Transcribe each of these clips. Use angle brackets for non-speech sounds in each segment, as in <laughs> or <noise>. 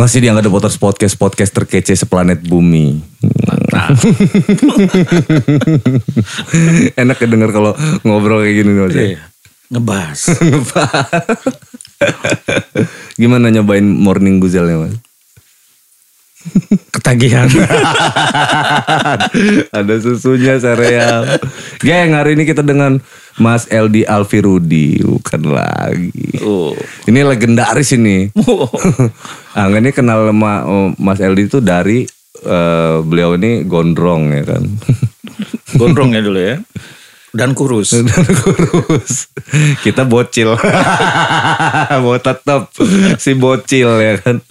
Masih di Angga The Potters Podcast, podcast terkece seplanet bumi. Mantap. <laughs> Enak ya denger kalau ngobrol kayak gini nih Mas. ya? Iya. Ngebahas. <laughs> Gimana nyobain morning guzelnya Mas? Ketagihan. <laughs> Ada susunya sereal. Geng, hari ini kita dengan Mas LD Alfirudi. Bukan lagi. oh. Ini legendaris ini. <laughs> Angga ini kenal sama oh, Mas LD itu dari eh, beliau ini gondrong ya kan. <laughs> Gondrong ya dulu ya. Dan kurus. Dan kurus. Kita bocil. Mau tetap si bocil ya kan.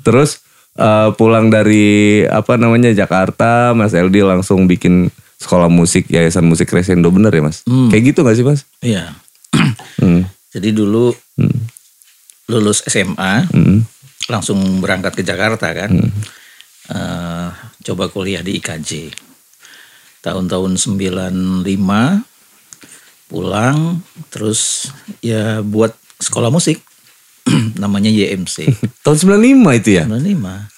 Terus eh, pulang dari apa namanya Jakarta, Mas LD langsung bikin sekolah musik Yayasan Musik Crescendo bener ya Mas? Kayak gitu gak sih Mas? Iya. <clears throat> Hmm. Jadi dulu lulus SMA, Hmm. langsung berangkat ke Jakarta kan. Eh, coba kuliah di IKJ. Tahun-tahun 95 pulang terus ya buat sekolah musik <clears throat> namanya YMC. <laughs> Tahun 95 itu ya? 95.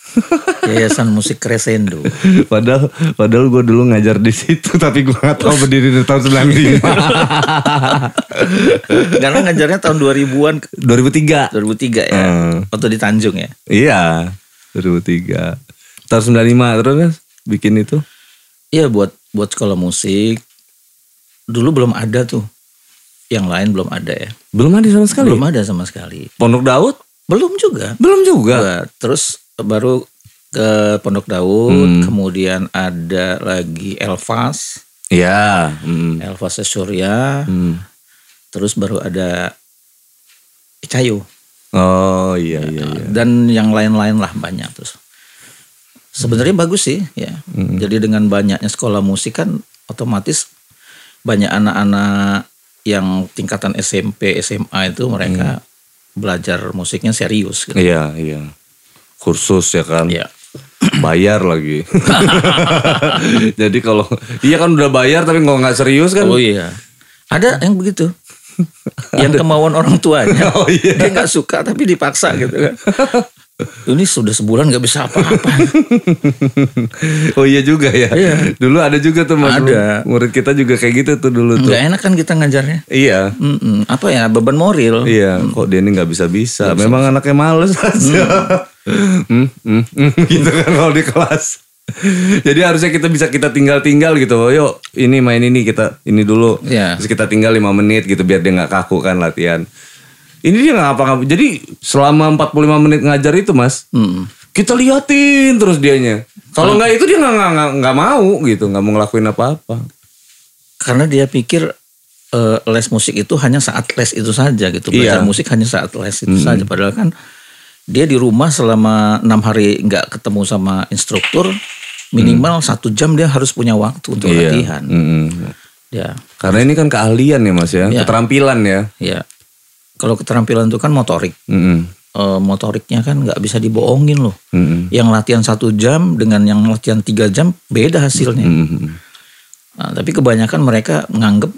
Yayasan Musik Crescendo. <laughs> Padahal padahal gue dulu ngajar di situ tapi gue gak tahu berdiri dari tahun 95. <laughs> Karena ngajarnya tahun 2000-an 2003. 2003 ya. Hmm. Waktu di Tanjung ya. Iya, 2003. Tahun 95 terus bikin itu. Iya buat buat sekolah musik. Dulu belum ada tuh. Yang lain belum ada ya. Belum ada sama sekali. Belum ada sama sekali. Pondok Daud? Belum juga. Belum juga. Nah, terus baru ke Pondok Daud, Hmm. kemudian ada lagi Elvas, Iya. Hmm. Elvas Surya, Hmm. terus baru ada Icayu Oh iya iya iya. dan yang lain-lain lah banyak terus. Sebenarnya bagus sih ya. Hmm. Jadi dengan banyaknya sekolah musik kan otomatis banyak anak-anak yang tingkatan SMP, SMA itu mereka belajar musiknya serius gitu. Iya iya. Kursus ya kan. Ya. Bayar lagi. <laughs> Jadi kalau iya kan udah bayar tapi nggak serius kan. Oh iya. Ada yang begitu. <laughs> yang kemauan orang tuanya. <laughs> Oh, iya. Dia nggak suka tapi dipaksa gitu kan. Ini sudah sebulan nggak bisa apa-apa. oh iya juga ya. Iya. Dulu ada juga tuh Mas. Ada. Murid kita juga kayak gitu tuh dulu tuh. Nggak enak kan kita ngajarnya. Iya. Mm-mm. Apa ya beban moral. Iya, kok dia ini nggak bisa bisa. Memang anaknya males aja. Hmm, hmm, hmm, <laughs> gitu kan kalau di kelas. Jadi harusnya kita bisa kita tinggal-tinggal gitu. Yuk, ini main ini kita ini dulu. Iya. Terus kita tinggal 5 menit gitu biar dia nggak kaku kan latihan. Ini dia nggak apa-apa. Jadi selama 45 menit ngajar itu, Mas, Mm. kita liatin terus dianya. Kalau nggak itu dia nggak nggak- mau gitu, nggak mau ngelakuin apa-apa. Karena dia pikir eh, les musik itu hanya saat les itu saja gitu. Belajar Iya. musik hanya saat les itu saja. Padahal kan dia di rumah selama enam hari nggak ketemu sama instruktur minimal satu jam dia harus punya waktu untuk Iya. latihan. Mm-mm. Ya, Karena ini kan keahlian ya, Mas ya, Iya. keterampilan ya. ya. Kalau keterampilan itu kan motorik. Mm-mm. Eh, motoriknya kan nggak bisa dibohongin loh. Mm-mm. Yang latihan satu jam dengan yang latihan tiga jam beda hasilnya. Mm-mm. Nah, tapi kebanyakan mereka menganggap,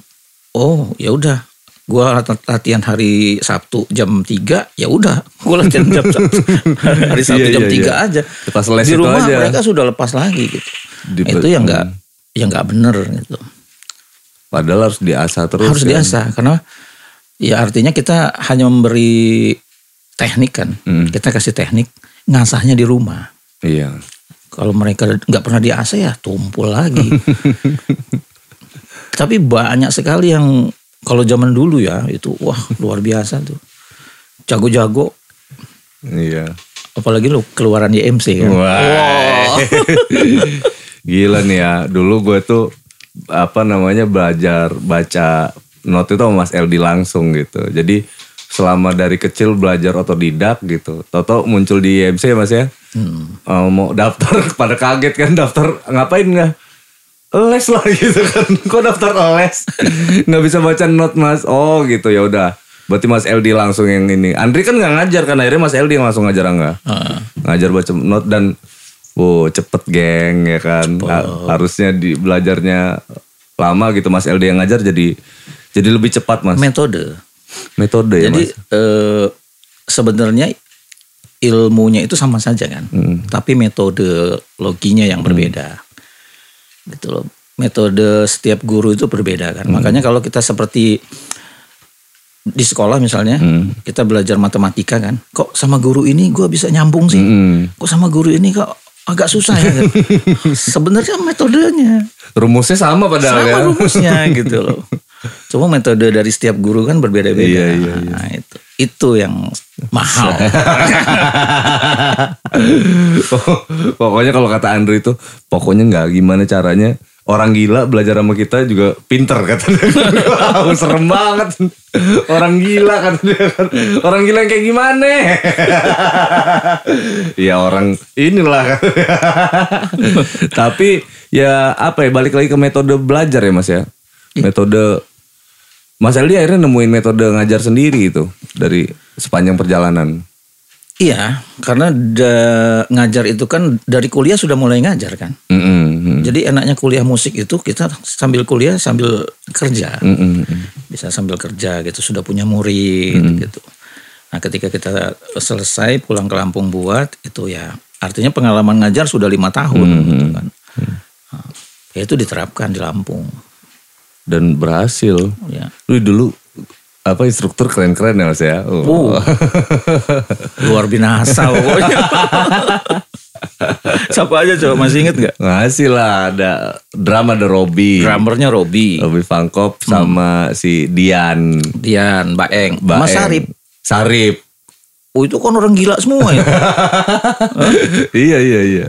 oh ya udah, gua lat- latihan hari Sabtu jam 3, ya udah, gua latihan jam Sabtu <laughs> hari Sabtu Iya, jam iya, 3 iya. aja. Lepas les Di itu rumah aja. mereka sudah lepas lagi gitu. Di- Nah, itu yang nggak, yang nggak bener gitu. Padahal harus diasah terus. Harus kan. diasah karena ya artinya kita hanya memberi teknik kan, Hmm. kita kasih teknik, ngasahnya di rumah. Iya. Kalau mereka nggak pernah diasah ya tumpul lagi. <laughs> Tapi banyak sekali yang kalau zaman dulu ya itu wah luar biasa tuh. Jago-jago Iya. apalagi lu keluaran YMC kan. Wah. <laughs> Gila nih ya. Dulu gue tuh apa namanya belajar baca not itu sama Mas LD langsung gitu. Jadi selama dari kecil belajar otodidak gitu. Toto muncul di IMC ya Mas ya. Hmm. Mau daftar <laughs> pada kaget kan daftar ngapain nggak? Les lah <laughs> gitu kan. Kok daftar les? nggak bisa baca not Mas. Oh gitu ya udah. Berarti Mas LD langsung yang ini. Andri kan nggak ngajar kan akhirnya Mas LD yang langsung ngajar enggak? Ah, ngajar baca not dan wow cepet geng ya kan Ha- harusnya di belajarnya lama gitu Mas LD yang ngajar jadi jadi lebih cepat Mas metode. metode ya Jadi Mas eh, sebenarnya ilmunya itu sama saja kan, tapi metodologinya yang berbeda. Gitu loh. Metode setiap guru itu berbeda kan. Makanya kalau kita seperti di sekolah misalnya, kita belajar matematika kan, kok sama guru ini gue bisa nyambung sih, Mm. kok sama guru ini kok agak susah ya. <laughs> Sebenarnya metodenya Rumusnya sama padahal sama ya. rumusnya <laughs> gitu loh. Cuma metode dari setiap guru kan berbeda-beda. Iya, iya, iya. Nah, itu itu yang mahal. <laughs> pokoknya kalau kata Andrew itu pokoknya nggak gimana caranya orang gila belajar sama kita juga pinter kata dia. Wow, serem banget. Orang gila kata dia kan. Orang gila yang kayak gimana? ya orang inilah kan. Tapi ya apa ya balik lagi ke metode belajar ya Mas ya. Metode Mas Eldi akhirnya nemuin metode ngajar sendiri itu dari sepanjang perjalanan. iya, karena da- ngajar itu kan dari kuliah sudah mulai ngajar kan. Mm-mm. Jadi enaknya kuliah musik itu kita sambil kuliah sambil kerja. Mm-mm. Bisa sambil kerja gitu, sudah punya murid gitu. Nah, ketika kita selesai pulang ke Lampung buat itu ya artinya pengalaman ngajar sudah lima tahun gitu kan. Nah, ya itu diterapkan di Lampung. Dan berhasil. Ya. Lu dulu apa instruktur keren-keren ya Mas ya? Oh. Uh, <laughs> luar binasa pokoknya. <laughs> Siapa aja coba masih inget gak? Ngasih lah ada drama ada Robby. Drummernya Robi, Robby Fangkop sama si Dian. Dian, Baeng, Baeng. Mas Sarip. Sarip. Oh itu kan orang gila semua ya. <laughs> iya iya iya.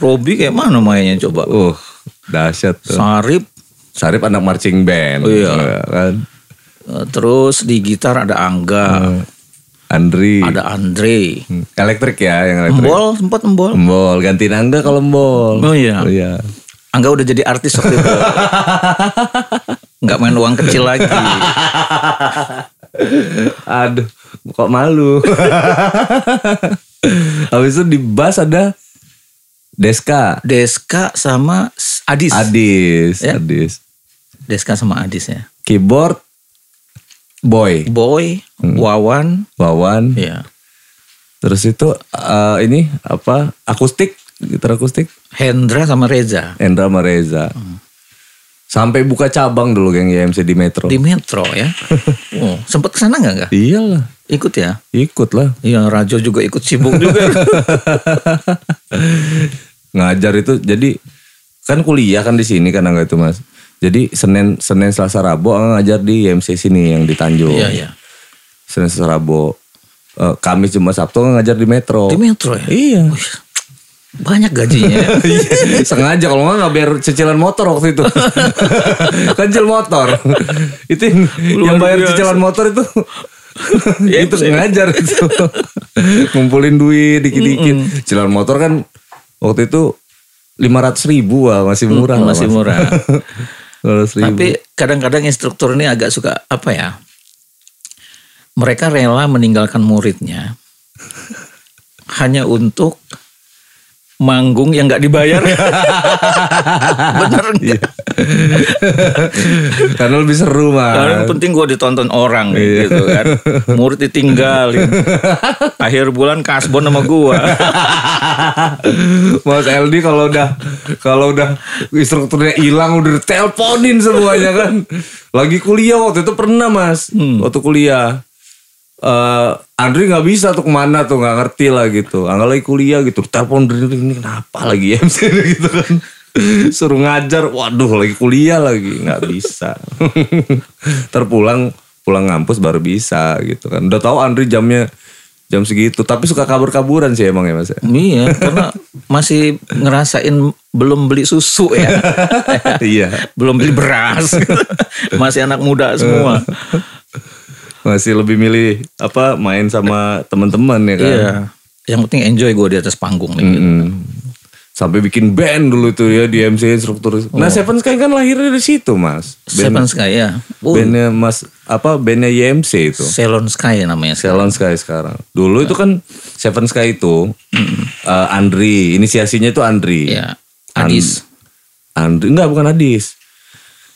Robi kayak mana mainnya coba? Uh, dahsyat tuh. Sarip, Sarip anak marching band. Oh, iya. Ya kan. eh, terus di gitar ada Angga, Andri. ada Andre. Hmm. Elektrik ya yang elektrik. Embol, sempat embol. Embol. Ganti Angga kalau embol. Oh iya. iya. Angga udah jadi artis waktu itu. <laughs> Nggak main uang kecil lagi. Aduh, kok malu. <laughs> Habis itu di bass ada Deska, Deska sama Adis. Adis, Ya. Adis. Deska sama Adis ya. Keyboard Boy, Boy, Wawan, Wawan. ya. Terus itu eh, ini apa? Akustik, gitar akustik. Hendra sama Reza Endra sama Reza. Sampai buka cabang dulu geng YMC di Metro. di Metro ya. <laughs> Oh, sempet ke sana nggak nggak? Iyalah, Ikut ya? ikut lah. Iya, Rajo juga ikut sibuk juga. <laughs> Ngajar itu jadi kan kuliah kan di sini kan enggak itu Mas. Jadi Senin Senin Selasa Rabu ngajar di YMC sini yang di Tanjung. Iya, iya. Senin Selasa Rabu. Eh, Kamis Jumat Sabtu ngajar di Metro. Di Metro ya? Iya. Banyak gajinya. <laughs> Sengaja kalau nggak bayar cicilan motor waktu itu. <laughs> Kancil motor. itu yang, yang bayar biasa. cicilan motor itu Iya, <laughs> itu ngajar itu. Ngumpulin duit dikit-dikit. Cicilan motor kan waktu itu lima ratus ribu wah masih murah lah, Masih Mas. murah. 500 ribu. Tapi kadang-kadang instruktur ini agak suka apa ya? Mereka rela meninggalkan muridnya <laughs> hanya untuk manggung yang nggak dibayar. <laughs> Bener nggak? Karena lebih seru Karena mah. yang penting gue ditonton orang Iya. gitu kan. Murid ditinggalin. Akhir bulan kasbon sama gue. <laughs> Mas LD kalau udah kalau udah instrukturnya hilang udah teleponin semuanya kan. Lagi kuliah waktu itu pernah mas, waktu kuliah. Eh Andri nggak bisa tuh ke mana tuh nggak ngerti lah gitu. Angga lagi kuliah gitu, telepon dari ini kenapa lagi MC <laughs> gitu kan. Suruh ngajar, waduh lagi kuliah lagi nggak bisa. <laughs> Terpulang pulang ngampus baru bisa gitu kan. Udah tahu Andri jamnya jam segitu, tapi suka kabur-kaburan sih emang ya mas ya. iya, karena masih ngerasain belum beli susu ya. <laughs> Iya. belum beli beras. Masih anak muda semua. Masih lebih milih apa main sama teman-teman ya kan. Iya. Yang penting enjoy gue di atas panggung nih. gitu. Mm-mm. Sampai bikin band dulu tuh ya di MC instruktur. Nah Seven Sky kan lahirnya dari situ mas. Seven Sky ya. Oh, Bandnya mas apa bandnya YMC itu. Ceylon Sky namanya. Salon Sky sekarang. Dulu itu kan Seven Sky itu eh, Andri, inisiasinya itu Andri. Iya. Adis. Andri enggak bukan Adis.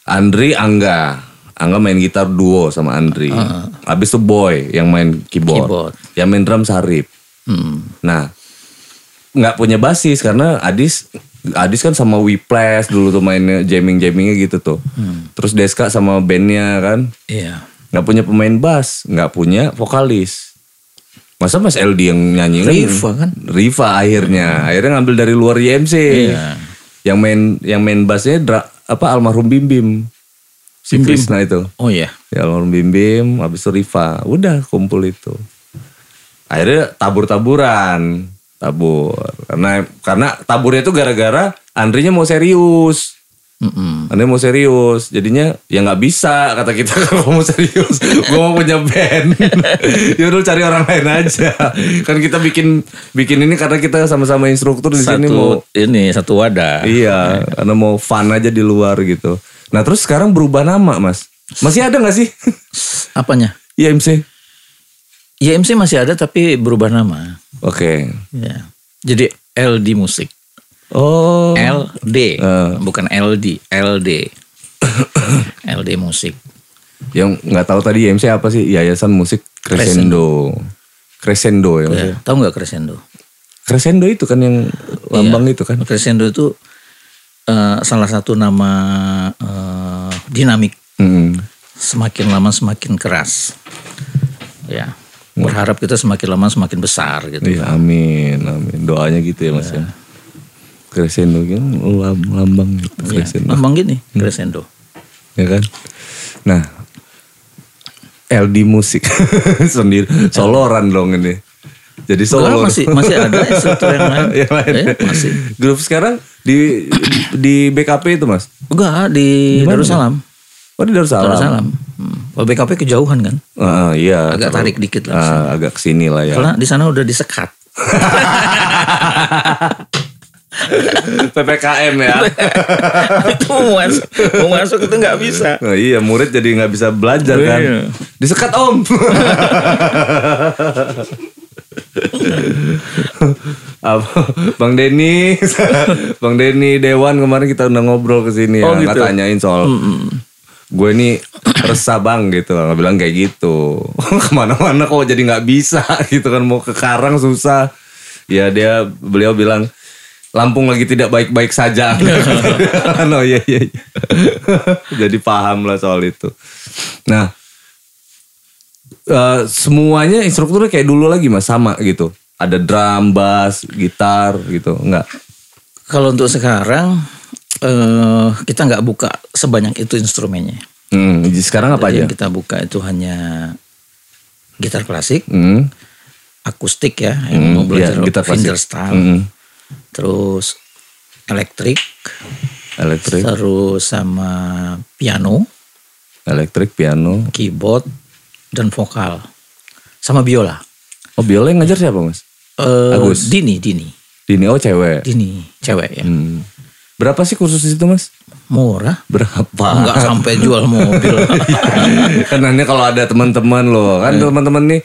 Andri Angga. Angga main gitar duo sama Andri. Habis itu Boy yang main keyboard. Keyboard. Yang main drum Sarip. Hmm. Nah, nggak punya basis karena Adis Adis kan sama Wiples dulu tuh mainnya jamming-jammingnya gitu tuh. Terus Deska sama bandnya kan Iya. nggak punya pemain bass, nggak punya vokalis. Masa Mas LD yang nyanyi Riva kan? Riva akhirnya, akhirnya ngambil dari luar YMC. Iya. Yang main yang main bassnya dra- apa almarhum Bim Bim. Si Bim Bim. Krisna itu. Oh iya. Ya almarhum Bim Bim, habis itu Riva. Udah kumpul itu. Akhirnya tabur-taburan. Tabur. Karena karena taburnya itu gara-gara Andrinya mau serius. Mm-mm. Andri mau serius. Jadinya ya nggak bisa kata kita <laughs> kalau mau serius. Gue mau punya band. <laughs> ya udah cari orang lain aja. Kan kita bikin bikin ini karena kita sama-sama instruktur di sini mau ini satu wadah. Iya, karena mau fun aja di luar gitu. Nah terus sekarang berubah nama mas. Masih ada nggak sih? Apanya? <laughs> IMC? YMC masih ada tapi berubah nama. Oke. Ya. Jadi LD Musik. Oh. LD, Eh. bukan LD, LD. <coughs> LD Musik. Yang nggak tahu tadi IMC apa sih? Yayasan Musik Crescendo. Crescendo ya. maksudnya. Ya, tahu nggak Crescendo? Crescendo itu kan yang lambang itu kan. Crescendo itu eh, salah satu nama eh, dinamik. Hmm. Semakin lama semakin keras. Ya. Berharap kita semakin lama semakin besar gitu. Iya, amin, amin. Doanya gitu ya mas ya. Crescendo kan lam- lambang gitu. Ya, Crescendo. lambang gini, Crescendo. ya kan? Nah, LD musik <laughs> sendiri soloran dong ini. Jadi solo. masih masih ada instruktur yang lain. <laughs> Yang lain. Eh, masih. Grup sekarang di di BKP itu mas? Enggak di Di mana, Darussalam. Oh di Darussalam. Darussalam. Hmm. Kalau BKP kejauhan kan? Ah, iya. Agak terlalu- tarik dikit lah. Ah, agak ke sini lah ya. Karena di sana udah disekat. <laughs> <laughs> PPKM ya. <laughs> itu mau masuk, mau masuk itu nggak bisa. Nah, iya murid jadi nggak bisa belajar kan. Iya. Disekat om. <laughs> Apa, Bang Denny, Bang Denny Dewan kemarin kita udah ngobrol ke sini Oh, ya, nggak gitu. tanyain soal gue ini resah bang gitu, nggak bilang kayak gitu. Ke mana-mana kok jadi nggak bisa gitu kan mau ke Karang susah. Ya dia beliau bilang Lampung lagi tidak baik-baik saja. <laughs> oh iya iya. iya. <laughs> Jadi paham lah soal itu. Nah, eh, semuanya instrukturnya kayak dulu lagi mas sama gitu. Ada drum, bass, gitar gitu, enggak? Kalau untuk sekarang eh kita nggak buka sebanyak itu instrumennya. Hmm, jadi sekarang apa Jadi aja? yang kita buka itu hanya gitar klasik, Hmm, akustik ya, yang Hmm, mau belajar iya, gitar klasik. fingerstyle, hmm, terus elektrik, elektrik, terus sama piano, elektrik, piano. keyboard, dan vokal, sama biola. Oh biola yang ngajar siapa mas? Eh, Agus. Dini, Dini, Dini, oh cewek. Dini, cewek ya. Hmm. Berapa sih kursus di situ mas? Murah. Berapa? Enggak sampai jual mobil. <laughs> kan nanti kalau ada teman-teman loh, kan teman-teman nih,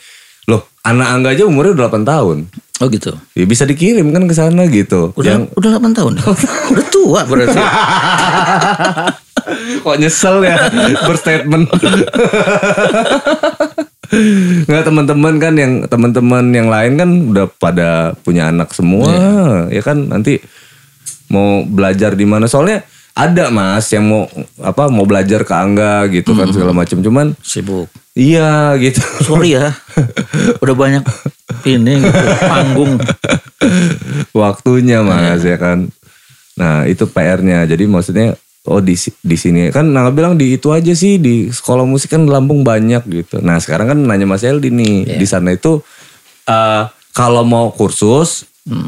loh anak Angga aja umurnya udah 8 tahun. Oh gitu. Ya bisa dikirim kan ke sana gitu. Udah Yang udah 8 tahun. <laughs> udah tua berarti. <laughs> kok nyesel ya berstatement. <laughs> Nggak teman-teman kan yang teman-teman yang lain kan udah pada punya anak semua, ya kan nanti mau belajar di mana soalnya ada mas yang mau apa mau belajar ke Angga gitu kan segala macam cuman Sibuk. Iya gitu. Sorry ya. <laughs> Udah banyak ini gitu, panggung. waktunya mas ya kan. Nah itu PR-nya jadi maksudnya oh di di sini. Kan Nangga bilang di itu aja sih di sekolah musik kan Lampung banyak gitu. Nah sekarang kan nanya Mas Eldi nih di sana itu eh, kalau mau kursus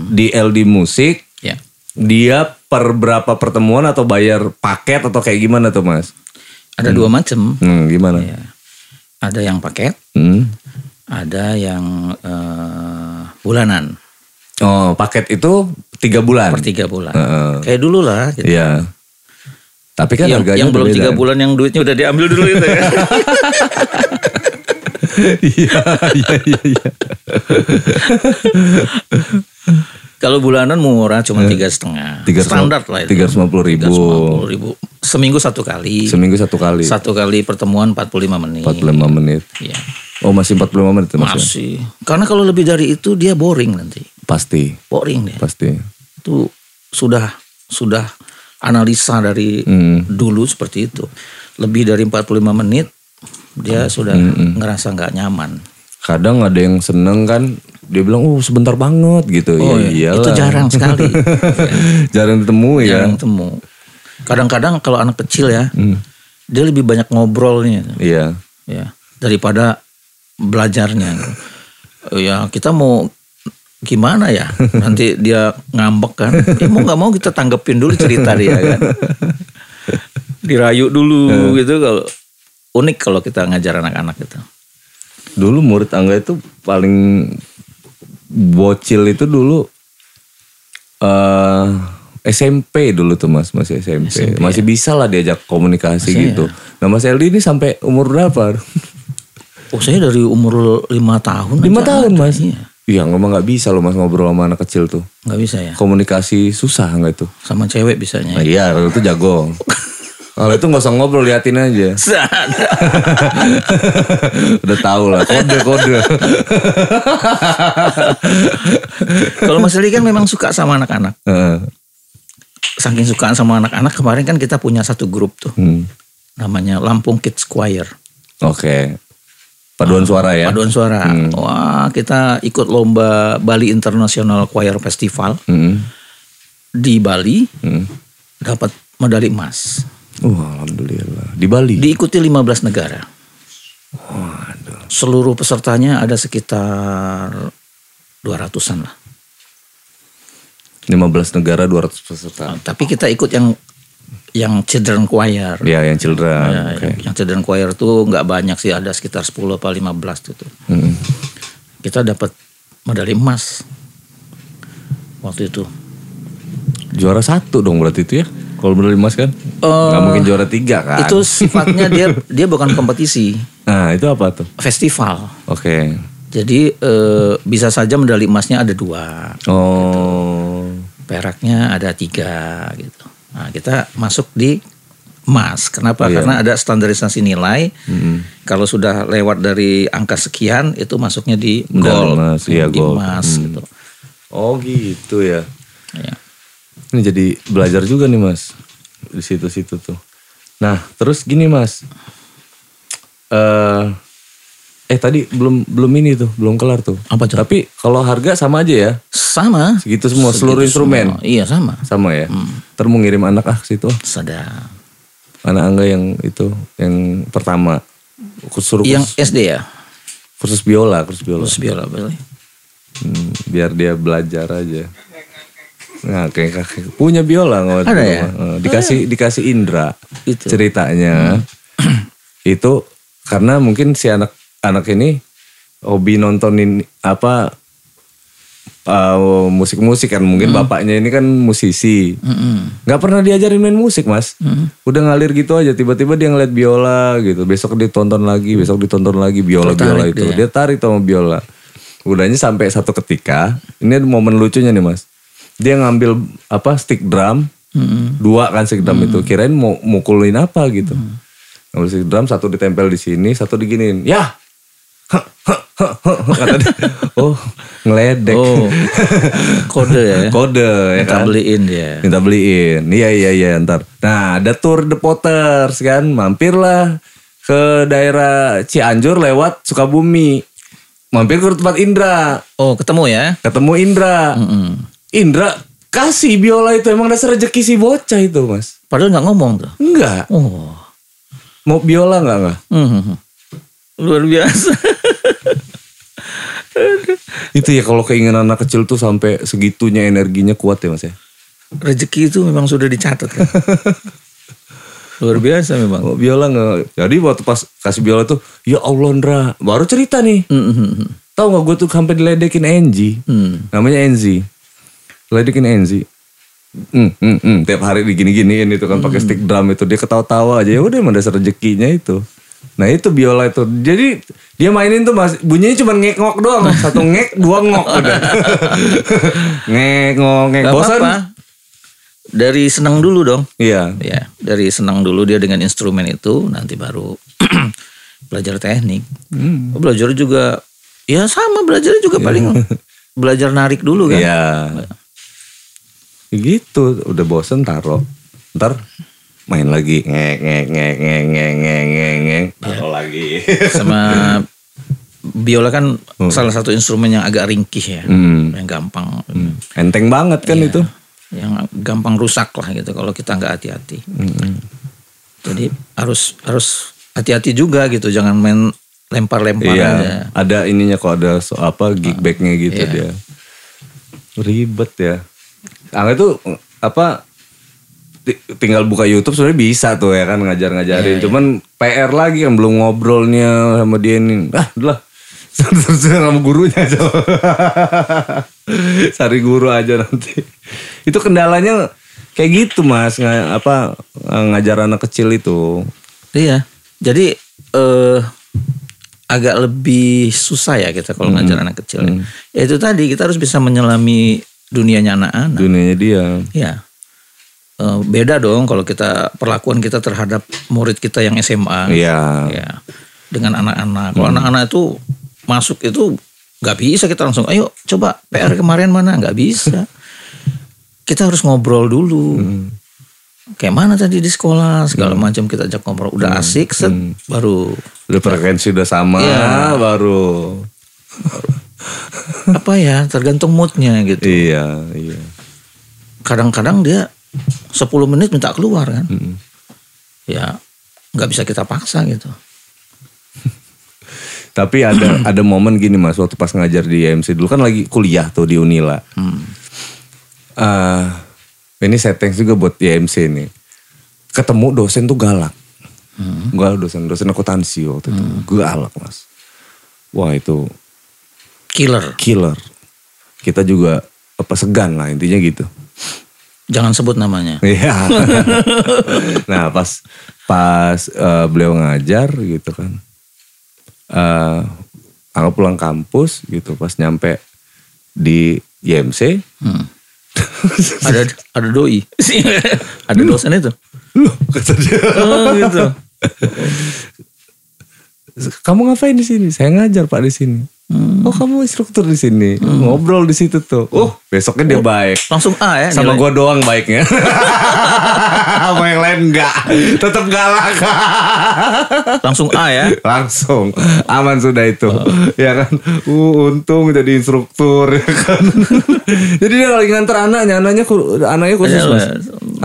di LD musik Ya. dia per berapa pertemuan atau bayar paket atau kayak gimana tuh Mas? Ada dua macam. hmm, gimana? Ya. Ada yang paket, Hmm. ada yang eh, bulanan oh paket itu tiga bulan per tiga bulan. Heeh. Kayak dulu lah. Gitu. Iya tapi kan yang harganya yang belum tiga bulan yang duitnya udah diambil dulu itu ya. <laughs> Iya, iya, iya, iya. <laughs> Kalau bulanan murah cuma tiga setengah. Tiga ratus- Standar lah itu. tiga ratus lima puluh ribu. 350 ribu. Seminggu satu kali. Seminggu satu kali. Satu kali pertemuan 45 menit. 45 menit. Iya. Oh masih 45 menit ya, mas ya? Masih. Karena kalau lebih dari itu dia boring nanti. Pasti, Boring dia. pasti. Itu sudah sudah analisa dari Hmm. dulu seperti itu. Lebih dari 45 menit dia sudah Hmm, ngerasa nggak nyaman. Kadang ada yang seneng kan, dia bilang, oh sebentar banget gitu. Oh, ya, iya. iyalah. itu jarang sekali. <laughs> jarang ketemu ya. jarang temu. Kadang-kadang kalau anak kecil ya, Hmm. dia lebih banyak ngobrolnya. Iya. ya daripada belajarnya ya kita mau gimana ya <laughs> nanti dia ngambek kan ya mau nggak mau kita tanggepin dulu cerita dia kan dirayu dulu gitu kalau unik kalau kita ngajar anak-anak gitu Dulu murid Angga itu paling bocil itu dulu eh SMP dulu tuh mas, masih SMP. Masih bisa lah diajak komunikasi Masih gitu. Nah Mas Eldi ini sampai umur berapa? oh saya dari umur lima tahun Lima tahun ada. mas? Iya, Iya ngomong nggak bisa loh mas ngobrol sama anak kecil tuh. nggak bisa ya Komunikasi susah nggak itu? sama cewek bisanya Nah, iya itu jago. <laughs> Kalau itu nggak usah ngobrol liatin aja. <laughs> <laughs> Udah tahu lah kode kode. kalau Mas Eli kan memang suka sama anak-anak Heeh. saking sukaan sama anak-anak kemarin kan kita punya satu grup tuh Hmm. namanya Lampung Kids Choir Oke. Paduan suara ya. paduan suara. Wah, kita ikut lomba Bali International Choir Festival Hmm. di Bali, Hmm. dapat medali emas. Wah, alhamdulillah. Di Bali. Diikuti 15 negara. Seluruh pesertanya ada sekitar 200-an lah. 15 negara 200 peserta. Nah, tapi kita ikut yang yang children choir. Ya, yang children. Ya, Oke. yang, yang children choir tuh nggak banyak sih, ada sekitar 10 apa 15 gitu. Hmm. Kita dapat medali emas waktu itu. Juara satu dong berarti itu ya. Kalau medali emas kan? Nggak mungkin juara tiga kan? Itu sifatnya dia <laughs> dia bukan kompetisi, Nah, itu apa tuh? festival. Oke. Jadi eh, bisa saja medali emasnya ada dua, Oh. peraknya ada tiga gitu. Nah kita masuk di emas. Kenapa? Iya. Karena ada standarisasi nilai. Mm-mm. Kalau sudah lewat dari angka sekian itu masuknya di Medali gold, emas, iya, di gold. emas Hmm. gitu. Oh gitu ya. Ya. Ini jadi belajar juga nih mas di situ-situ tuh. Nah terus gini mas, eh eh tadi belum belum ini tuh belum kelar tuh. Apa tuh? Tapi kalau harga sama aja ya, Sama. segitu semua Segitu seluruh semua. instrumen Iya sama. sama ya. Hmm. Ntar mau ngirim anak ah ke situ, Sedang. anak angga yang itu yang pertama suruh Yang kursus, SD ya. kursus biola, kursus biola, Terus biola boleh. Hmm, biar dia belajar aja. Nah, kayak kakek punya biola nggak Ada ya? Eh, Dikasih dikasih Indra Itu. ceritanya. itu karena mungkin si anak anak ini hobi nontonin apa uh, musik-musik kan mungkin bapaknya ini kan musisi Mm-mm. nggak pernah diajarin main musik mas Mm. udah ngalir gitu aja tiba-tiba dia ngeliat biola gitu besok ditonton lagi besok ditonton lagi biola biola itu dia. dia tarik sama biola udahnya sampai satu ketika ini momen lucunya nih mas dia ngambil apa stick drum. Mm-mm. dua kan stick drum itu. Kirain mau mukulin apa gitu. Ngambil stick drum satu ditempel di sini satu diginiin. Ya! Kata dia. <laughs> Oh ngeledek. Oh. Kode ya. <laughs> kode ya Kita kan beliin dia. minta beliin. Iya iya iya ntar. Nah ada tour The Potters kan? Mampirlah ke daerah Cianjur lewat Sukabumi. Mampir ke tempat Indra. Oh ketemu ya. ketemu Indra. Mm-mm. Indra kasih biola itu emang dasar rezeki si bocah itu mas Padahal nggak ngomong tuh. enggak Oh. mau biola enggak enggak Mhm. Luar biasa. <laughs> itu ya kalau keinginan anak kecil tuh sampai segitunya energinya kuat ya mas ya Rezeki itu memang sudah dicatat kan. <laughs> Luar biasa memang. mau biola enggak jadi waktu pas kasih biola tuh ya Allah Indra baru cerita nih Mhm. Tahu nggak gue tuh sampai diledekin Enzi. Hmm. Namanya Enzi. Diledekin Enzi. Hmm, hmm, hmm. Tiap hari digini-giniin itu kan pakai stick drum itu dia ketawa-tawa aja ya udah emang dasar rezekinya itu. Nah itu biola itu. Jadi dia mainin tuh mas bunyinya cuma ngek ngok doang. Satu ngek, dua ngok udah. <laughs> ngek ngok ngek. Bosan? apa-apa. Dari senang dulu dong. Iya. Ya, dari senang dulu dia dengan instrumen itu nanti baru <clears throat> belajar teknik. Hmm. Belajar juga ya sama belajar juga paling belajar narik dulu kan. Iya. Gitu, udah bosen taro. Ntar main lagi ngek ngek ngek ngek ngek ngek ngek ngek taro lagi. Sama biola kan salah satu instrumen yang agak ringkih ya. Hmm. Yang gampang Enteng banget kan Iya. itu. yang gampang rusak lah gitu kalau kita nggak hati-hati. Jadi harus harus hati-hati juga gitu, jangan main lempar-lempar Iya, aja. ada ininya kok ada so, apa gig bagnya gitu Iya. dia. Ribet ya. Angga itu apa ti- tinggal buka YouTube sebenarnya bisa tuh ya kan Iya, ngajar-ngajarin. Cuman PR lagi kan belum ngobrolnya sama dia nih. Ah, udah. <laughs> Terus sama gurunya aja. <laughs> Cari guru aja nanti. Itu kendalanya kayak gitu Mas, Nga- apa ngajar anak kecil itu. Iya. Jadi eh agak lebih susah ya kita kalau ngajar anak kecil. Ya itu tadi kita harus bisa menyelami dunianya anak-anak. Dunianya dia. Ya. Beda dong kalau kita perlakuan kita terhadap murid kita yang SMA. Iya. Ya. Dengan anak-anak. Kalau anak-anak itu masuk itu nggak bisa kita langsung ayo coba PR kemarin mana nggak bisa. Kita harus ngobrol dulu. Kayak mana tadi di sekolah segala macam kita ajak ngobrol. Udah asik set baru Udah frekuensi udah sama Iya. baru. <laughs> apa ya tergantung moodnya gitu. Iya, iya. Kadang-kadang dia 10 menit minta keluar kan. Mm. Ya nggak bisa kita paksa gitu. <laughs> Tapi ada <clears throat> ada momen gini Mas waktu pas ngajar di IMC dulu kan lagi kuliah tuh di Unila. Hmm. Eh, ini setting juga buat IMC nih. Ketemu dosen tuh galak. Galak dosen, dosen akuntansi waktu itu. Galak Mas. Wah itu Killer. killer. Kita juga apa segan lah intinya gitu. Jangan sebut namanya. <laughs> Iya. nah pas pas eh, beliau ngajar gitu kan. eh aku pulang kampus gitu pas nyampe di YMC. Hmm. <laughs> ada ada doi. <laughs> ada dosen itu. Loh kata dia. Oh gitu. Kamu ngapain di sini? Saya ngajar pak di sini. Oh kamu instruktur di sini. Ngobrol di situ tuh. Oh besoknya dia baik. Langsung A ya. Sama gua doang baiknya. <laughs> Sama yang lain enggak. Tetap galak. Langsung A ya. langsung aman sudah itu ya kan uh, untung jadi instruktur ya kan <laughs> jadi dia lagi nganter anaknya anaknya anaknya kursus Iya, mas.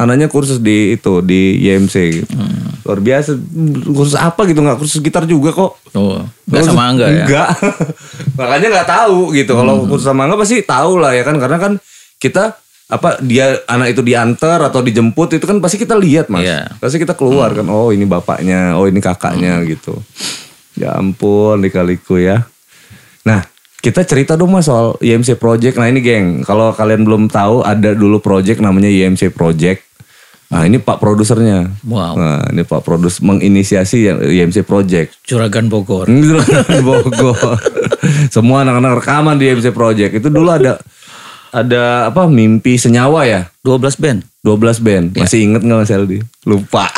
Anaknya kursus di itu di YMC gitu. luar biasa. Kursus apa gitu? Nggak kursus gitar juga kok. Oh, nggak sama Angga ya. Enggak. <laughs> Makanya nggak tahu gitu. Kalau kursus sama Angga pasti tahu lah ya kan. Karena kan kita apa dia anak itu diantar atau dijemput itu kan pasti kita lihat mas. Iya. pasti kita keluar kan. Oh ini bapaknya. Oh ini kakaknya gitu. Ya ampun dikaliku ya. Nah kita cerita dong mas soal IMC Project. Nah ini geng. Kalau kalian belum tahu ada dulu project namanya IMC Project nah ini pak produsernya Wow. nah ini pak produs menginisiasi yang IMC Project Juragan Bogor. Juragan <laughs> Bogor. Semua anak-anak rekaman di MC Project. Itu dulu ada ada apa mimpi senyawa ya? 12 band. 12 band. Masih inget nggak Mas Eldi? Lupa. <laughs>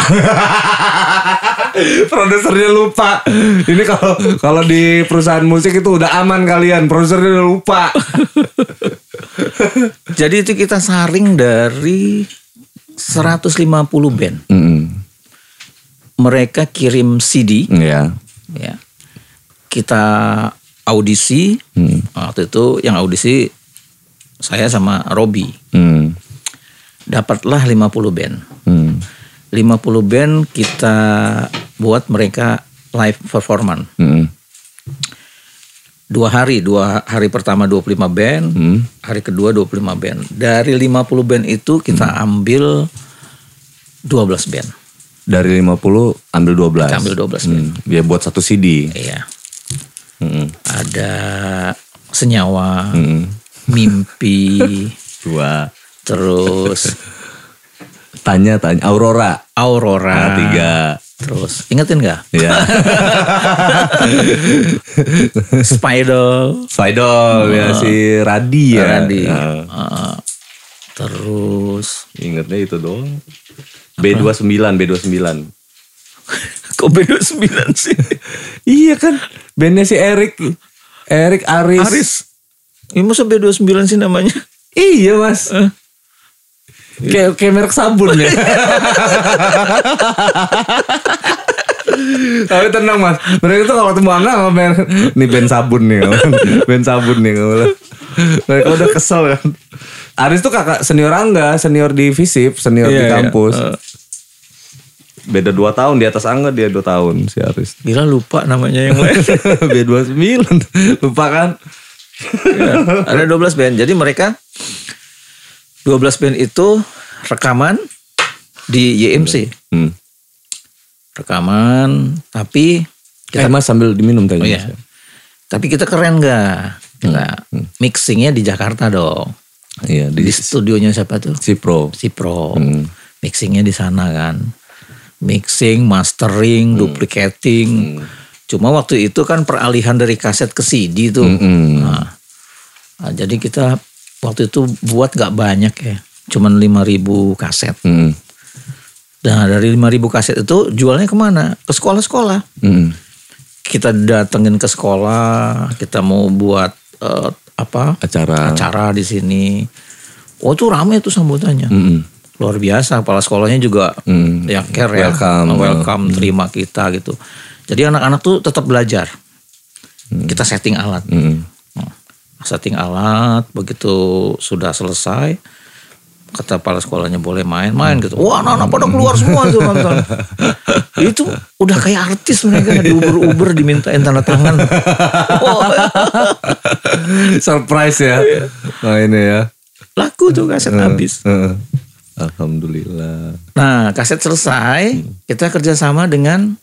Produsernya lupa. Ini kalau kalau di perusahaan musik itu udah aman kalian. Produsernya udah lupa. <laughs> Jadi itu kita saring dari 150 band. Mm, Mereka kirim CD ya. ya. Kita audisi. Hmm. Waktu itu yang audisi saya sama Robi. Hmm. Dapatlah 50 band. Hmm. 50 band kita buat mereka live performance. Hmm. Dua hari, dua hari pertama 25 band, Hmm. hari kedua 25 band. Dari 50 band itu kita ambil 12 band. Dari 50 ambil 12. Kita ambil 12 band. Hmm. Ya buat satu CD. Iya. Hmm. Ada senyawa, Hmm. mimpi, <laughs> Dua. terus Tanya tanya Aurora. Aurora. Ah, tiga. Terus ingetin nggak? Ya. Spider, <laughs> Spidol ya si Radi ya. Radi. Nah, Uh, terus ingetnya itu doang. B29, B29. <laughs> Kok B29 sih? <laughs> iya kan. Bandnya si Erik. Erik Aris. Aris. Ini masa B29 sih namanya? Iya mas. Eh. Kayak kayak merek sabun ya. Tapi tenang mas, mereka tuh kalau ketemu Angga sama merek, nih band sabun nih, <laughs> band sabun nih. Mereka udah kesel kan. Aris tuh kakak senior Angga, senior di Visip, senior di Iya, iya. kampus. Eh. Beda 2 tahun, di atas Angga dia 2 tahun si Aris. Gila lupa namanya yang lain. <laughs> B29, lupa kan? Ya, ada 12 band. Jadi mereka 12 band itu rekaman di YMC. Hmm. Rekaman tapi Eh mas sambil diminum tadi. Oh iya. Tapi kita keren nggak? Kita mixingnya di Jakarta dong. Iya, Di di studionya siapa tuh? si Pro. Si Pro. Hmm. Mixingnya di sana kan. Mixing, mastering, duplicating. Cuma waktu itu kan peralihan dari kaset ke CD tuh. Mm-mm. Nah, nah, jadi kita waktu itu buat nggak banyak ya. Cuman 5000 kaset. Mm. Nah dari 5000 kaset itu jualnya ke mana? Ke sekolah-sekolah. Mm. Kita datengin ke sekolah, kita mau buat eh, apa Acara. acara di sini. Oh tuh rame tuh sambutannya. Mm-mm. Luar biasa, kepala sekolahnya juga Mm. ya care ya. Welcome. Welcome, terima kita gitu. Jadi anak-anak tuh tetap belajar. Kita setting alat. Mm. Setting alat, begitu sudah selesai, kata kepala sekolahnya boleh main-main gitu. Wah anak-anak pada keluar semua tuh nonton. <laughs> Itu udah kayak artis mereka di Uber-Uber dimintain tanda tangan. <laughs> Surprise ya. Nah ini ya. laku tuh kaset habis. Alhamdulillah. Nah kaset selesai, kita kerjasama dengan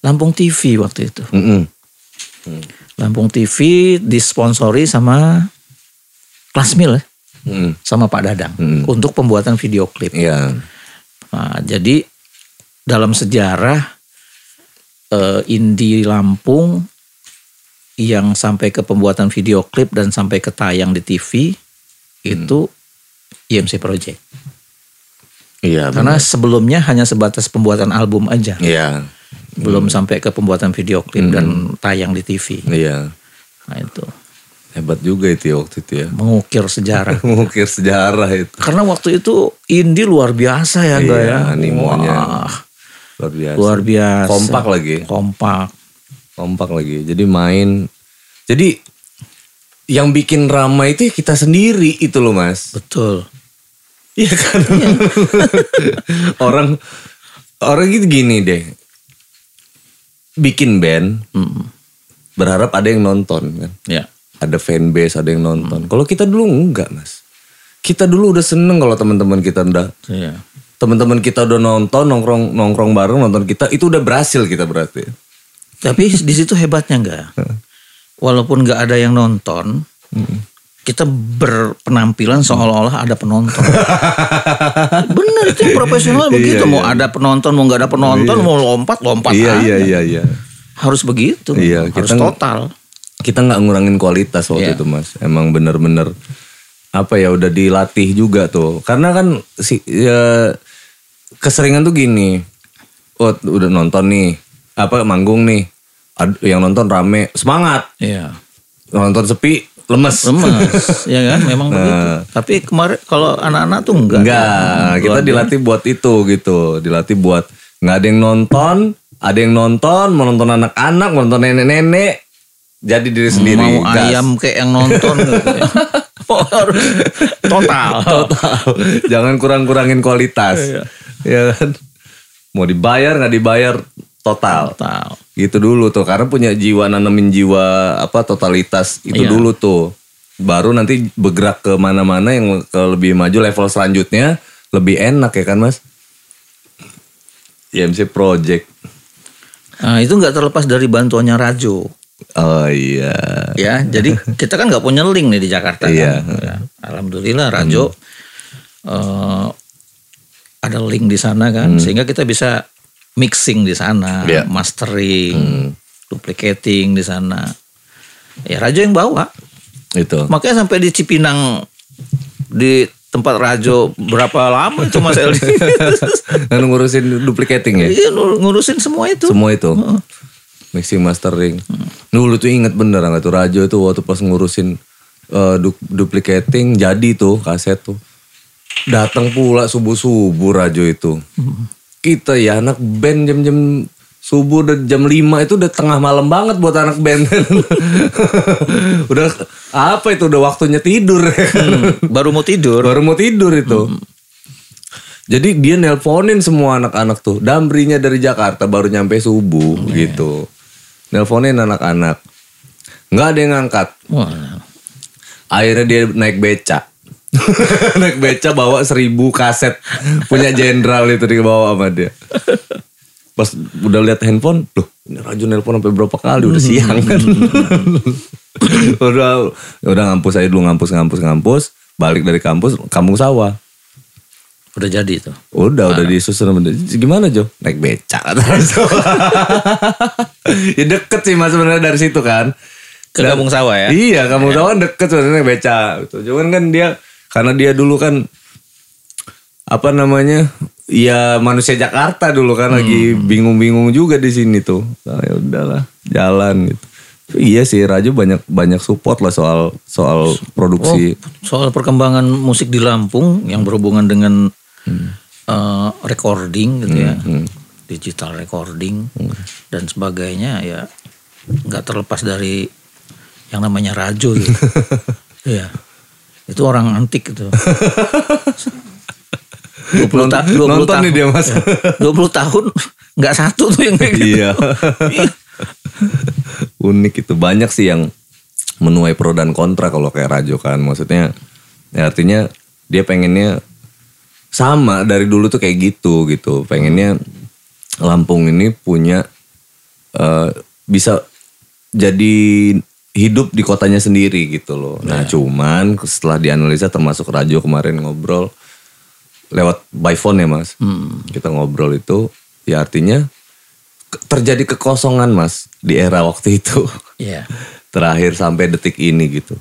Lampung TV waktu itu. Mm-mm. Lampung TV disponsori sama Klasmil ya, Mm. sama Pak Dadang Hmm. untuk pembuatan video klip. Iya. Nah, jadi dalam sejarah eh, Indi Lampung yang sampai ke pembuatan video klip dan sampai ke tayang di TV itu IMC Project. Iya. Karena sebelumnya hanya sebatas pembuatan album aja, Iya. Belum sampai ke pembuatan video klip dan tayang di TV. Iya. Nah itu Hebat juga itu ya waktu itu ya. mengukir sejarah. <laughs> Mengukir sejarah itu. Karena waktu itu Indi luar biasa ya, Iya, ya. animonya. Wah, Luar biasa. luar biasa. Kompak lagi. Kompak. Kompak lagi. Jadi main. Jadi yang bikin ramai itu ya kita sendiri itu loh mas. Betul. Iya kan. <laughs> orang orang gitu gini deh. Bikin band Mm, berharap ada yang nonton kan. ya. Ada fanbase, ada yang nonton. Kalau kita dulu enggak mas. Kita dulu udah seneng kalau teman-teman kita udah Iya. teman-teman kita udah nonton nongkrong nongkrong bareng nonton kita itu udah berhasil kita berarti. Tapi di situ hebatnya enggak. Walaupun enggak ada yang nonton, kita berpenampilan seolah-olah ada penonton. <laughs> Bener itu yang profesional begitu. mau ada penonton, mau nggak ada penonton, mau lompat, lompat iya aja. iya iya iya. Harus begitu. Iya, harus kita- total. Kita nggak ngurangin kualitas waktu Iya. itu mas. Emang bener-bener apa ya udah dilatih juga tuh. Karena kan si ya, keseringan tuh gini. Oh udah nonton nih apa manggung nih. Ad- yang nonton rame semangat. Iya. Nonton sepi lemes. Lemas, ya kan? <laughs> Memang begitu. Tapi kemarin kalau anak-anak tuh enggak. Enggak, kita Luar dilatih buat itu gitu. Dilatih buat nggak ada yang nonton, ada yang nonton, mau nonton anak-anak, mau nonton nenek-nenek. Jadi diri sendiri. mau gas. ayam kayak yang nonton gitu ya. <laughs> Oh, harus total. <laughs> Total. Jangan kurang-kurangin kualitas. Ya kan? Mau dibayar nggak dibayar total. Total. Gitu dulu tuh karena punya jiwa nanemin jiwa apa totalitas itu Iya. dulu tuh. Baru nanti bergerak ke mana-mana yang ke lebih maju level selanjutnya lebih enak ya kan Mas? IMC Project. Nah, itu nggak terlepas dari bantuannya Rajo. Oh iya. Ya, jadi <laughs> kita kan nggak punya link nih di Jakarta. Iya. Kan? Ya, Alhamdulillah Rajo eh, ada link di sana kan, sehingga kita bisa mixing di sana, Iya. mastering, duplicating di sana. Ya Rajo yang bawa. Itu. Makanya sampai di Cipinang di tempat rajo berapa lama itu Mas Eldi? Ngurusin duplicating ya? Iya ngurusin semua itu. Semua itu. Mixing mastering. Dulu tuh inget bener nggak tuh Rajo itu waktu pas ngurusin eh, du- duplicating jadi tuh kaset tuh. Datang pula subuh-subuh Rajo itu. Kita ya anak band jam-jam subuh udah jam 5 itu udah tengah malam banget buat anak band. <laughs> udah apa itu udah waktunya tidur. Baru mau tidur. Baru mau tidur itu. Jadi dia nelponin semua anak-anak tuh. Dambrinya dari Jakarta baru nyampe subuh gitu. Nelponin anak-anak. Nggak ada yang ngangkat. Wah, Akhirnya dia naik beca. <laughs> naik beca bawa seribu kaset punya jenderal itu di bawah sama dia. Pas udah lihat handphone, loh ini Raju nelpon sampai berapa kali udah siang kan. <laughs> udah udah ngampus aja dulu ngampus ngampus ngampus, balik dari kampus kampung sawah. udah jadi itu. Udah, udah disusun sama dia. Gimana Jo? Naik beca <laughs> ya deket sih mas sebenarnya dari situ kan. Ke kampung sawah ya. Iya, kampung sawah deket sebenarnya naik beca. Gitu. Cuman kan dia, karena dia dulu kan, apa namanya, ya manusia Jakarta dulu kan lagi bingung-bingung juga di sini tuh. Nah, ya udahlah, jalan gitu. Iya sih, Rajo banyak banyak support lah soal soal produksi. Soal perkembangan musik di Lampung yang berhubungan dengan eh, recording gitu ya, digital recording dan sebagainya ya nggak terlepas dari yang namanya Rajo gitu. <laughs> Iya. Itu orang antik gitu. 20 <laughs> ta- 20 Nonton tahun. nih dia, Mas. Ya, 20 tahun nggak satu tuh yang kayak gitu. Iya. <laughs> Unik itu banyak sih yang menuai pro dan kontra kalau kayak Rajo kan. Maksudnya ya artinya dia pengennya sama dari dulu tuh kayak gitu gitu. Pengennya Lampung ini punya eh, bisa jadi hidup di kotanya sendiri gitu loh. Nah, cuman setelah dianalisa termasuk Rajo kemarin ngobrol lewat by phone ya mas. Kita ngobrol itu ya artinya terjadi kekosongan mas di era waktu itu. <laughs> Iya. Terakhir sampai detik ini gitu.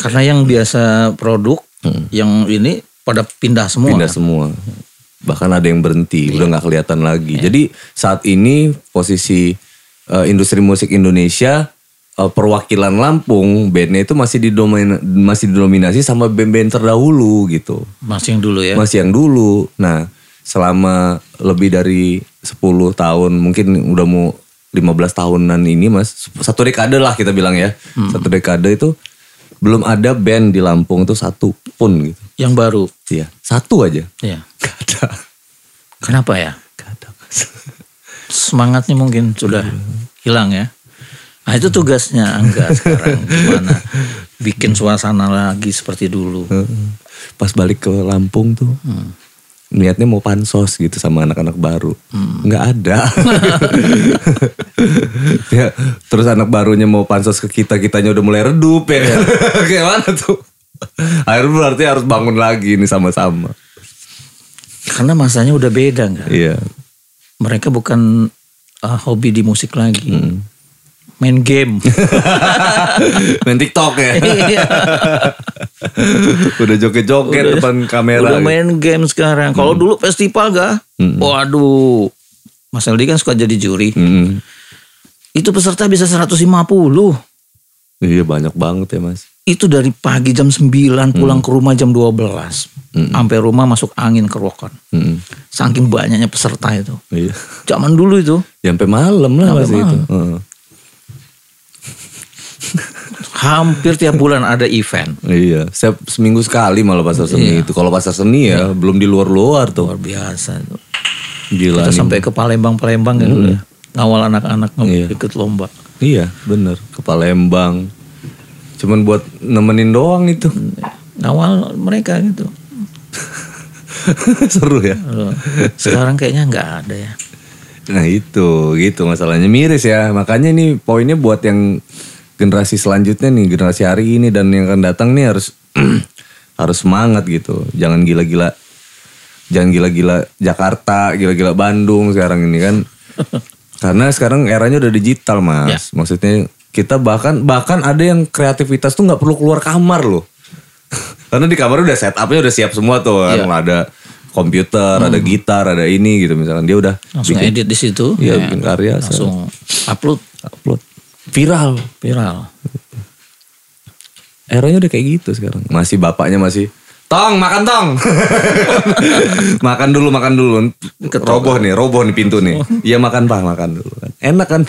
Karena yang biasa produk, yang ini pada pindah semua. Pindah semua. Bahkan ada yang berhenti, udah nggak kelihatan lagi. Jadi saat ini posisi eh, industri musik Indonesia eh, perwakilan Lampung bandnya itu masih didomin masih didominasi sama band-band terdahulu gitu. Masih yang dulu ya. masih yang dulu. Nah, selama lebih dari 10 tahun, mungkin udah mau 15 tahunan ini Mas, satu dekade lah kita bilang ya. Satu dekade itu belum ada band di Lampung tuh satu pun gitu. Yang baru. Iya, satu aja. Ya. Gak ada. Kenapa ya? Gak ada. Semangatnya mungkin sudah hilang ya. Nah itu tugasnya Angga sekarang gimana bikin suasana lagi seperti dulu. Pas balik ke Lampung tuh, niatnya mau pansos gitu sama anak-anak baru, nggak ada. <laughs> ya, terus anak barunya mau pansos ke kita, kitanya udah mulai redup ya. <laughs> Kayak mana tuh? Akhirnya berarti harus bangun lagi nih sama-sama. Karena masanya udah beda nggak? Iya. Mereka bukan uh, hobi di musik lagi. Main game. <laughs> Main TikTok ya. <laughs> Iya. udah joget-joget depan kamera. Udah main game sekarang. Kalau dulu festival gak? Waduh. Mas Eldi kan suka jadi juri. Hmm. Itu peserta bisa 150. Iya banyak banget ya mas. Itu dari pagi jam 9 pulang ke rumah jam 12. Sampai rumah masuk angin kerokan. Hmm. Saking banyaknya peserta itu. Iya. Zaman dulu itu Ya, sampai malam lah Sampai mas itu. malam. Hampir tiap bulan ada event. Iya, setiap seminggu sekali malah pasar seni itu. Kalau pasar seni ya belum di luar-luar tuh. Luar biasa. Gila Kita nih. sampai ke Palembang-Palembang kan udah ngawal anak-anak Iya. ikut lomba. Iya, bener. Ke Palembang. Cuman buat nemenin doang itu. Ngawal mereka gitu. <laughs> Seru ya. Sekarang kayaknya nggak ada ya. Nah itu, gitu masalahnya miris ya. Makanya nih poinnya buat yang generasi selanjutnya nih, generasi hari ini dan yang akan datang nih harus <clears throat> harus semangat gitu. Jangan gila-gila, jangan gila-gila Jakarta, gila-gila Bandung sekarang ini kan. <laughs> Karena sekarang eranya udah digital mas. Maksudnya kita bahkan bahkan ada yang kreativitas tuh nggak perlu keluar kamar loh. <laughs> Karena di kamar udah setupnya udah siap semua tuh kan. Hmm. Ada komputer, ada gitar, ada ini gitu misalkan. Dia udah langsung bikin, edit di situ Iya, ya, bikin karya. langsung upload upload. Viral. viral <laughs> Eranya udah kayak gitu sekarang. Masih bapaknya masih Tong, makan tong. <laughs> makan dulu, makan dulu. Roboh nih, roboh nih pintu nih. Iya makan pak, makan dulu kan. Enak kan.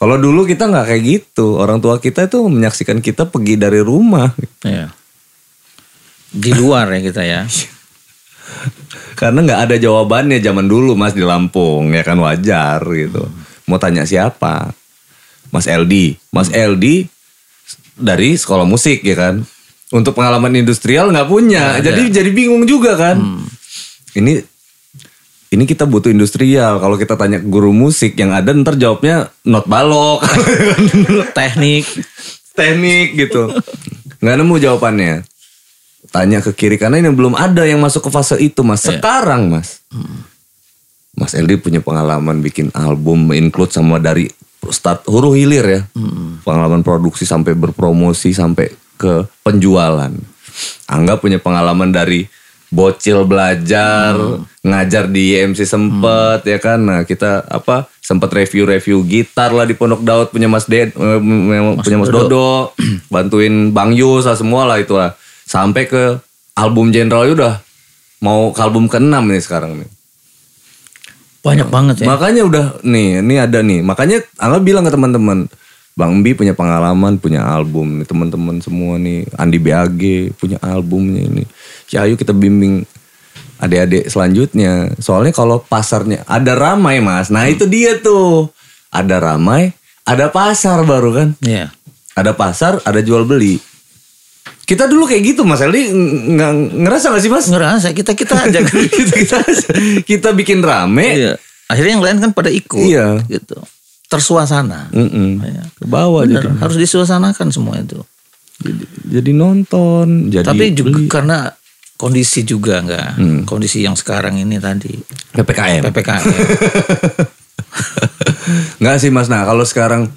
Kalau dulu kita nggak kayak gitu. Orang tua kita itu menyaksikan kita pergi dari rumah. ya di luar ya kita ya <laughs> Karena nggak ada jawabannya zaman dulu mas di Lampung. Ya kan wajar gitu. Mau tanya siapa? Mas LD. Mas LD dari sekolah musik ya kan. Untuk pengalaman industrial nggak punya. Ada. Jadi jadi bingung juga kan. Ini ini kita butuh industrial. Kalau kita tanya guru musik yang ada ntar jawabnya not balok, <laughs> teknik teknik gitu. Nggak nemu jawabannya. Tanya ke kiri kanan ini belum ada yang masuk ke fase itu mas. Iya. Sekarang mas. Mas Eldi punya pengalaman bikin album include sama dari start huru hilir ya. Pengalaman produksi sampai berpromosi sampai ke penjualan. Angga punya pengalaman dari bocil belajar, ngajar di IMC sempet ya kan. Nah, kita apa sempat review-review gitar lah di Pondok Daud punya Mas Ded, eh, punya Mas Dodo, <clears throat> bantuin Bang Yus lah semua lah itu lah. Sampai ke album Jenderal udah mau ke album ke-6 nih sekarang nih. Banyak banget ya Makanya udah nih, ini ada nih. Makanya Angga bilang ke teman-teman, Bang Bi punya pengalaman, punya album nih teman-teman semua nih. Andi BAG punya albumnya ini. Ya ayo kita bimbing adik-adik selanjutnya. Soalnya kalau pasarnya ada ramai mas. Nah itu dia tuh. Ada ramai, ada pasar baru kan. Iya. Ada pasar, ada jual beli. Kita dulu kayak gitu Mas ng- ngerasa gak sih Mas? ngerasa kita kita aja <laughs> kita, kita, kita bikin rame, Iya. Akhirnya yang lain kan pada ikut. Iya. Gitu. Tersuasana. Mm-mm. Iya. ke bawah Bener, jadi. harus disuasanakan semua itu. jadi jadi nonton jadi Tapi juga beli. karena kondisi juga enggak. Hmm. Kondisi yang sekarang ini tadi ppkm PPKM. <laughs> nggak sih mas nah kalau sekarang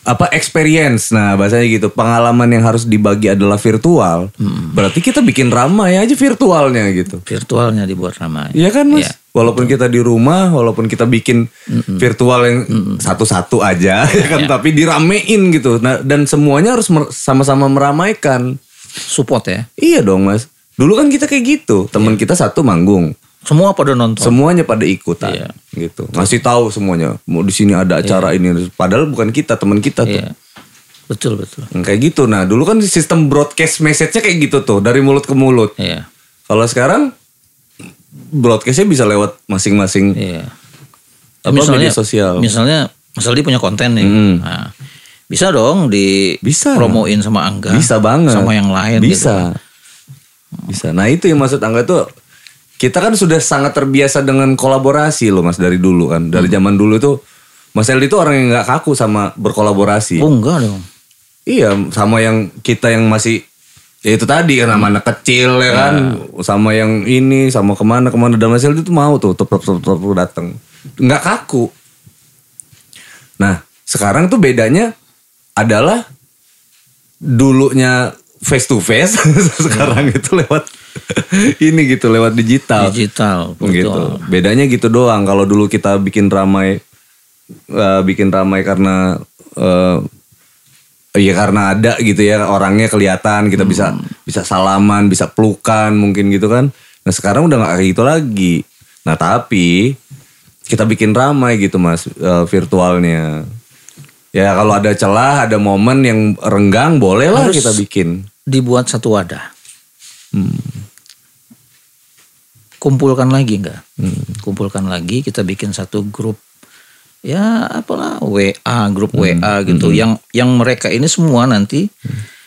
apa experience. Nah bahasanya gitu pengalaman yang harus dibagi adalah virtual. Hmm. berarti kita bikin ramai aja virtualnya gitu. Virtualnya dibuat ramai. Iya kan mas? Iya. walaupun kita di rumah walaupun kita bikin virtual yang satu-satu aja <laughs> ya kan? Tapi diramein gitu. Nah dan semuanya harus mer- sama-sama meramaikan. Support ya. iya dong mas. Dulu kan kita kayak gitu. Teman kita satu manggung Semua pada nonton. semuanya pada ikutan Iya. gitu ngasih tahu semuanya mau di sini ada acara ini padahal bukan kita teman kita tuh Iya. Betul betul. Hmm, kayak gitu nah dulu kan sistem broadcast message-nya kayak gitu tuh dari mulut ke mulut Iya. kalau sekarang broadcastnya bisa lewat masing-masing Iya. Apa, media sosial. Misalnya Mas Aldi punya konten nih. Mm. Nah, bisa dong di Bisa. promoin sama Angga. bisa banget Sama yang lain gitu. bisa bisa nah itu yang maksud angga tuh kita kan sudah sangat terbiasa dengan kolaborasi loh mas dari dulu kan. Dari Hmm. zaman dulu tuh Mas Eldi itu orang yang nggak kaku sama berkolaborasi. Oh enggak dong. Iya, sama yang kita yang masih ya itu tadi kan sama anak kecil ya kan, sama yang ini, sama ke mana ke mana. Dan Mas Eldi tuh mau tuh tetap tetap tetap datang, nggak kaku. Nah, sekarang tuh bedanya adalah dulunya face to face, <laughs> sekarang itu lewat <laughs> ini gitu, lewat digital. Digital. gitu. betul. Bedanya gitu doang. Kalau dulu kita bikin ramai, eh, bikin ramai karena eh, Iya karena ada gitu ya orangnya kelihatan kita bisa bisa salaman bisa pelukan mungkin gitu kan. Nah sekarang udah nggak kayak gitu lagi. Nah tapi kita bikin ramai gitu mas eh, virtualnya. Ya kalau ada celah ada momen yang renggang boleh lah Harus- kita bikin. Dibuat satu wadah. Kumpulkan lagi enggak? Kumpulkan lagi kita bikin satu grup. Ya apalah WA grup WA gitu. Yang yang mereka ini semua nanti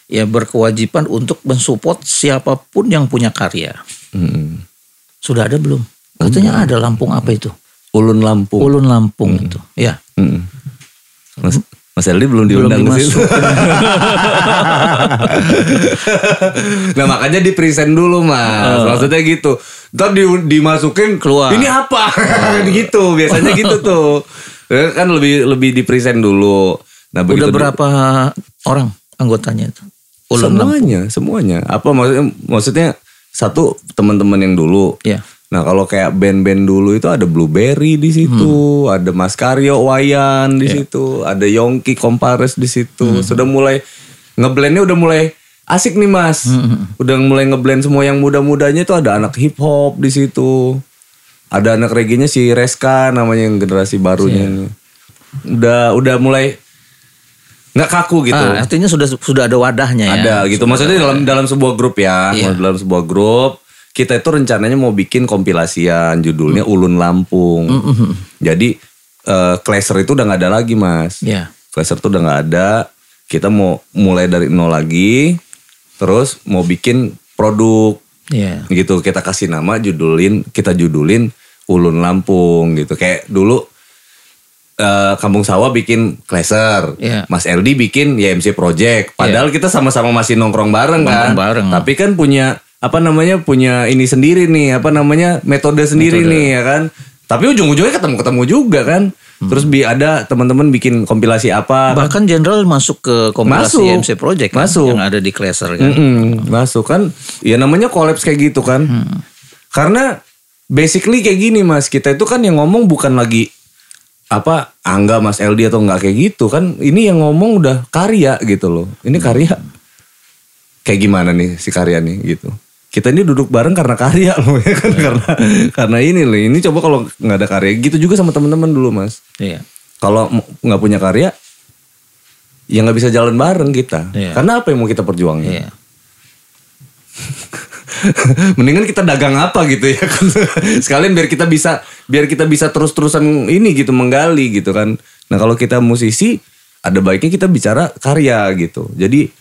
ya berkewajiban untuk mensupport siapa pun yang punya karya. Hmm. sudah ada belum? Katanya ada Lampung apa itu? Ulun Lampung. Ulun Lampung itu ya. Mm. Mas, Mas Eldi belum belum diundang ke situ. dimasukin <laughs> nah makanya di present dulu mas. Maksudnya gitu. Ntar di, dimasukin Keluar. Ini apa? <laughs> gitu. Biasanya <laughs> gitu tuh. Ya kan lebih lebih di present dulu. Nah begitu udah berapa orang anggotanya itu Lampung. semuanya, semuanya. Apa maksudnya? Maksudnya satu teman-teman yang dulu. Iya. Nah kalau kayak band-band dulu itu ada Blueberry di situ, Hmm. ada Mas Karyo Wayan di Iya. situ, ada Yongki Compares di situ. Hmm. Sudah mulai ngeblendnya udah mulai asik nih mas. Hmm. Udah mulai ngeblend semua yang muda-mudanya itu ada anak hip hop di situ. Ada anak reggae-nya si Reska namanya yang generasi barunya. Ini. Udah udah mulai nggak kaku gitu. Ah, artinya sudah sudah ada wadahnya ya. Ada gitu. Maksudnya dalam dalam sebuah grup ya, Iya. dalam sebuah grup kita itu rencananya mau bikin kompilasian Mm. judulnya Ulun Lampung. Jadi eh Clasher itu udah nggak ada lagi mas. Iya. Clasher itu udah nggak ada. Kita mau mulai dari nol lagi. Terus mau bikin produk Iya. gitu. Kita kasih nama judulin, kita judulin Ulun Lampung gitu. Kayak dulu eh, Kampung Sawah bikin Clasher, Iya. Mas LD bikin YMC Project. Padahal kita sama-sama masih nongkrong bareng kan. Nongkrong bareng. Tapi kan punya apa namanya punya ini sendiri nih, apa namanya metode sendiri nih ya kan. Tapi ujung-ujungnya ketemu-ketemu juga kan. Hmm. Terus bi ada teman-teman bikin kompilasi apa. Bahkan Jenderal masuk ke kompilasi Masuk. MC Project kan, Masuk. yang ada di Clasher kan. Mm-mm, masuk kan ya namanya kolaps kayak gitu kan karena basically kayak gini mas kita itu kan yang ngomong bukan lagi apa Angga Mas LD atau nggak kayak gitu kan ini yang ngomong udah karya gitu loh ini karya kayak gimana nih si karya nih gitu kita ini duduk bareng karena karya <laughs> loh ya kan karena karena ini loh ini coba kalau nggak ada karya gitu juga sama teman-teman dulu mas Iya. kalau nggak punya karya ya nggak bisa jalan bareng kita Iya. karena apa yang mau kita perjuangin Iya. <laughs> Mendingan kita dagang apa gitu ya kan. <laughs> Sekalian biar kita bisa biar kita bisa terus-terusan ini gitu menggali gitu kan. Nah, kalau kita musisi ada baiknya kita bicara karya gitu. Jadi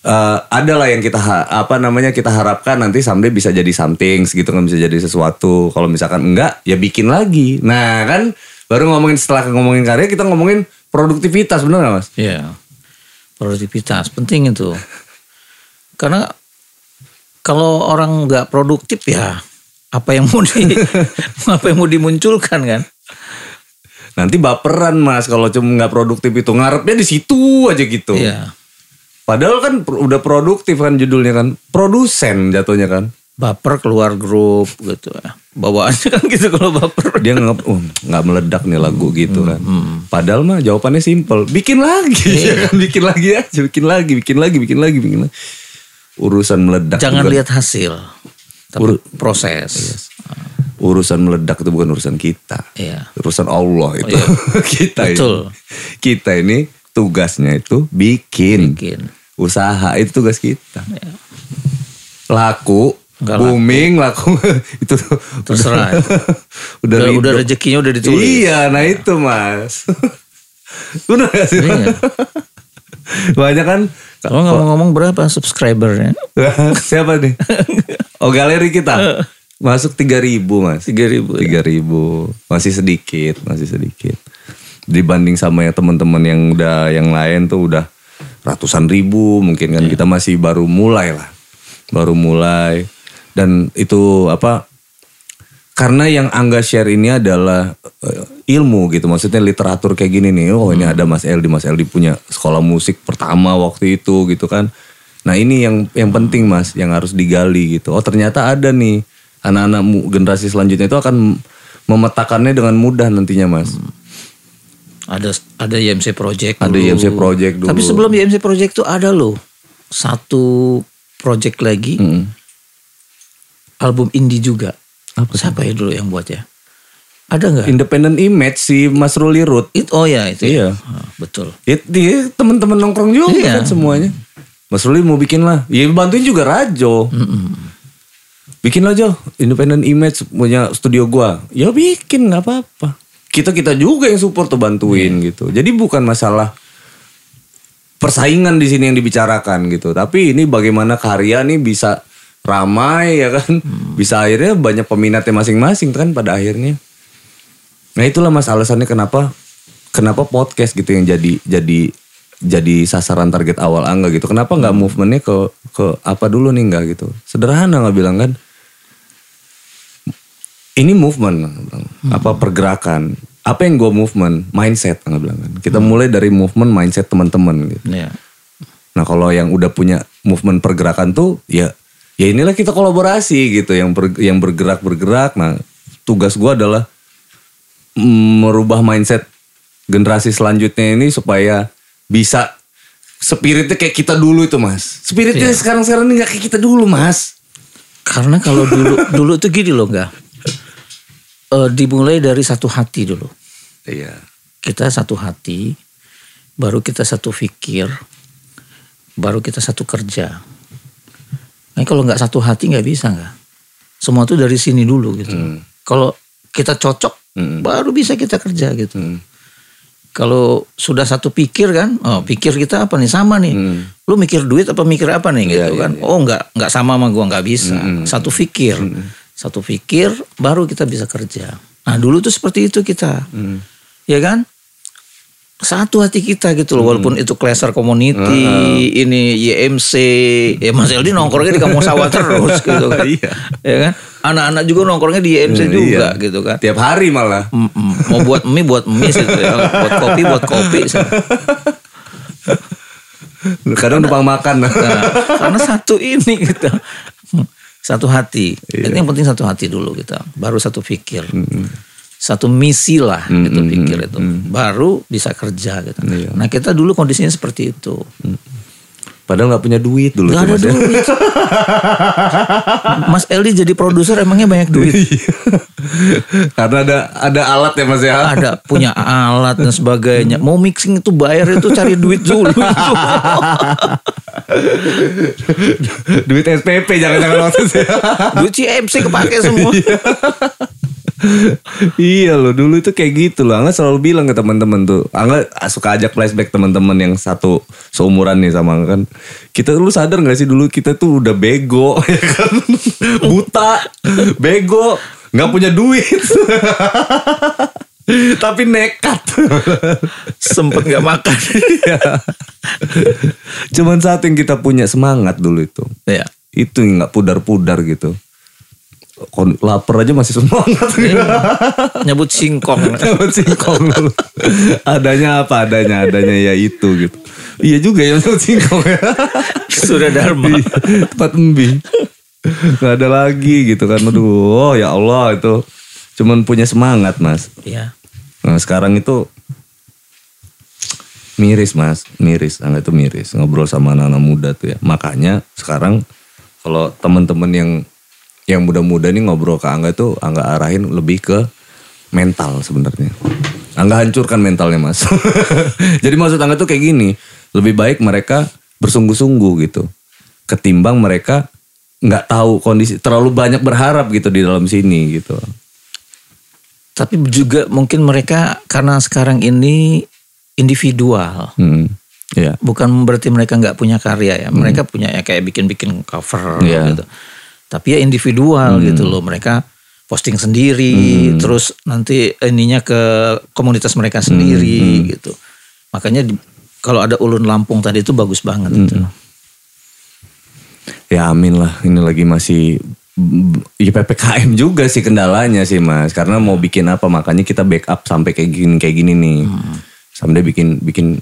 eh ada lah yang kita apa namanya kita harapkan nanti sampai bisa jadi something gitu kan bisa jadi sesuatu. Kalau misalkan enggak ya bikin lagi. Nah, kan baru ngomongin setelah ngomongin karya kita ngomongin produktivitas bener gak Mas? Iya. Produktivitas penting itu. Karena kalau orang nggak produktif ya apa yang mau di <laughs> apa yang mau dimunculkan kan? Nanti baperan Mas kalau cuma nggak produktif itu ngarepnya di situ aja gitu. Iya. Padahal kan udah produktif kan judulnya kan. Produsen jatuhnya kan. Baper keluar grup gitu ya. Bawaannya kan gitu kalau baper. Dia nggak uh, nggak meledak nih lagu gitu kan. Padahal mah jawabannya simpel. Bikin lagi. ya kan? <laughs> Bikin lagi aja. Bikin lagi. Bikin lagi. Bikin lagi. Bikin lagi. Urusan meledak. Jangan lihat hasil, tapi Ur- proses. Urusan meledak itu bukan urusan kita. Iya. Urusan Allah itu. Iya. <laughs> kita Betul. ini. Kita ini tugasnya itu bikin. Bikin. Usaha itu tugas kita. Laku. Nggak laku. booming laku. <laughs> itu Terserah. <laughs> udah Udah, ridho. udah rezekinya udah ditulis. Iya, nah itu mas. <laughs> Udah gak sih? Iya. Banyak kan. Kalau ngomong-ngomong berapa subscribernya? Siapa nih? Oh galeri kita. Masuk 3000 mas. 3000 ya. 3000 Masih sedikit, masih sedikit. Dibanding sama ya teman-teman yang udah yang lain tuh udah ratusan ribu mungkin kan kita masih baru mulai lah. Baru mulai. Dan itu apa karena yang Angga share ini adalah eh, ilmu gitu. Maksudnya literatur kayak gini nih. Oh ini ada Mas Eldi. Mas Eldi punya sekolah musik pertama waktu itu gitu kan. Nah ini yang yang penting Mas yang harus digali gitu. Oh ternyata ada nih. Anak-anak generasi selanjutnya itu akan memetakannya dengan mudah nantinya Mas Ada ada YMC Project Ada dulu. YMC Project dulu. Tapi sebelum YMC Project tuh ada loh satu project lagi Mm. album indie juga. Apa Siapa ya dulu yang buat ya? Ada nggak? Independent Image si Mas Ruli Ruth It, oh ya itu. Iya. Ya. Ah, betul. Ya, dia teman-teman nongkrong juga Iya. kan semuanya. Mas Ruli mau bikin lah. Ya bantuin juga Rajo. Bikin aja independent image punya studio gua. Ya bikin nggak apa-apa. Kita kita juga yang support tuh bantuin gitu. Jadi bukan masalah persaingan di sini yang dibicarakan gitu. Tapi ini bagaimana karya nih bisa ramai ya kan. Bisa akhirnya banyak peminatnya masing-masing kan pada akhirnya. Nah itulah mas alasannya kenapa kenapa podcast gitu yang jadi jadi jadi sasaran target awal Angga gitu. Kenapa nggak movementnya ke ke apa dulu nih nggak gitu? Sederhana nggak bilang kan? Ini movement, bilang. apa pergerakan? Apa yang gue movement? Mindset nggak bilang kan? Kita mulai dari movement mindset teman-teman gitu. Ya. Nah kalau yang udah punya movement pergerakan tuh ya ya inilah kita kolaborasi gitu yang ber- yang bergerak bergerak nah tugas gua adalah merubah mindset generasi selanjutnya ini supaya bisa spiritnya kayak kita dulu itu mas spiritnya sekarang sekarang ini nggak kayak kita dulu mas Karena kalau dulu <laughs> dulu tuh gini loh enggak. Eh, dimulai dari satu hati dulu. iya Kita satu hati, baru kita satu pikir, baru kita satu kerja. Nah, kalau nggak satu hati nggak bisa nggak. Semua tuh dari sini dulu gitu. Kalau kita cocok, Hmm. baru bisa kita kerja gitu. Hmm. Kalau sudah satu pikir kan, oh pikir kita apa nih sama nih. Hmm. Lu mikir duit apa mikir apa nih gitu Iya, kan? iya, Oh nggak nggak sama sama gua nggak bisa. Hmm. Satu pikir, satu pikir baru kita bisa kerja. Nah dulu tuh seperti itu kita, Hmm. ya kan? Satu hati kita gitu loh, walaupun itu Kleser Community, ini YMC, ya Mas Eldi nongkrongnya di Kampung Sawah terus <laughs> gitu kan, Iya. ya kan? Anak-anak juga nongkrongnya di YMC Hmm, juga iya. gitu kan. tiap hari malah. Mau buat mie buat mie gitu ya. Buat kopi buat kopi. kadang numpang makan Nah, karena satu ini gitu. Satu hati. Iya. Itu yang penting satu hati dulu kita. Baru satu pikir. Satu misi lah gitu pikir itu. Baru bisa kerja gitu. Iya. Nah kita dulu kondisinya seperti itu. Padahal nggak punya duit dulu Gak ada <laughs> Mas, duit. Mas Eldi jadi produser emangnya banyak duit. <laughs> karena ada ada alat ya mas ya ada punya alat dan sebagainya. Mau mixing itu bayar itu cari duit dulu. <laughs> duit SPP jangan-jangan waktu ya. duit CMC kepake semua. Iya loh dulu itu kayak gitu loh. Angga selalu bilang ke teman-teman tuh. Angga suka ajak flashback teman-teman yang satu seumuran nih sama Angga kan. Kita lu sadar gak sih dulu kita tuh udah bego <laughs> ya kan? Buta bego nggak punya duit. <laughs> Tapi nekat. Sempet nggak makan. Iya. cuman saat yang kita punya semangat dulu itu. Ya. itu nggak pudar-pudar gitu lapar aja masih semangat. Nyebut singkong. <laughs> Dapat singkong adanya apa adanya adanya ya itu gitu. Iya juga ya dapat singkong ya. Sudah dharma. Iya, tempat embi nggak ada lagi gitu kan. Aduh oh ya Allah itu. Cuman punya semangat mas. Ya. nah sekarang itu miris mas. Miris Angga itu miris. Ngobrol sama anak-anak muda tuh ya. Makanya sekarang kalau teman-teman yang yang muda-muda nih ngobrol ke Angga tuh Angga arahin lebih ke mental sebenarnya Angga hancurkan mentalnya mas <laughs> jadi maksud Angga tuh kayak gini lebih baik mereka bersungguh-sungguh gitu ketimbang mereka nggak tahu kondisi terlalu banyak berharap gitu di dalam sini gitu Tapi juga mungkin mereka karena sekarang ini individual. hmm. ya Bukan berarti mereka nggak punya karya ya. Mereka punya ya kayak bikin-bikin cover Iya. gitu. Tapi ya individual gitu loh. Mereka posting sendiri, terus nanti ininya ke komunitas mereka sendiri gitu. Makanya di- kalau ada ulun Lampung tadi itu bagus banget gitu. Ya amin lah, ini lagi masih ya PPKM juga sih kendalanya sih mas, karena mau bikin apa makanya kita backup sampai kayak gini kayak gini nih, sampai bikin bikin,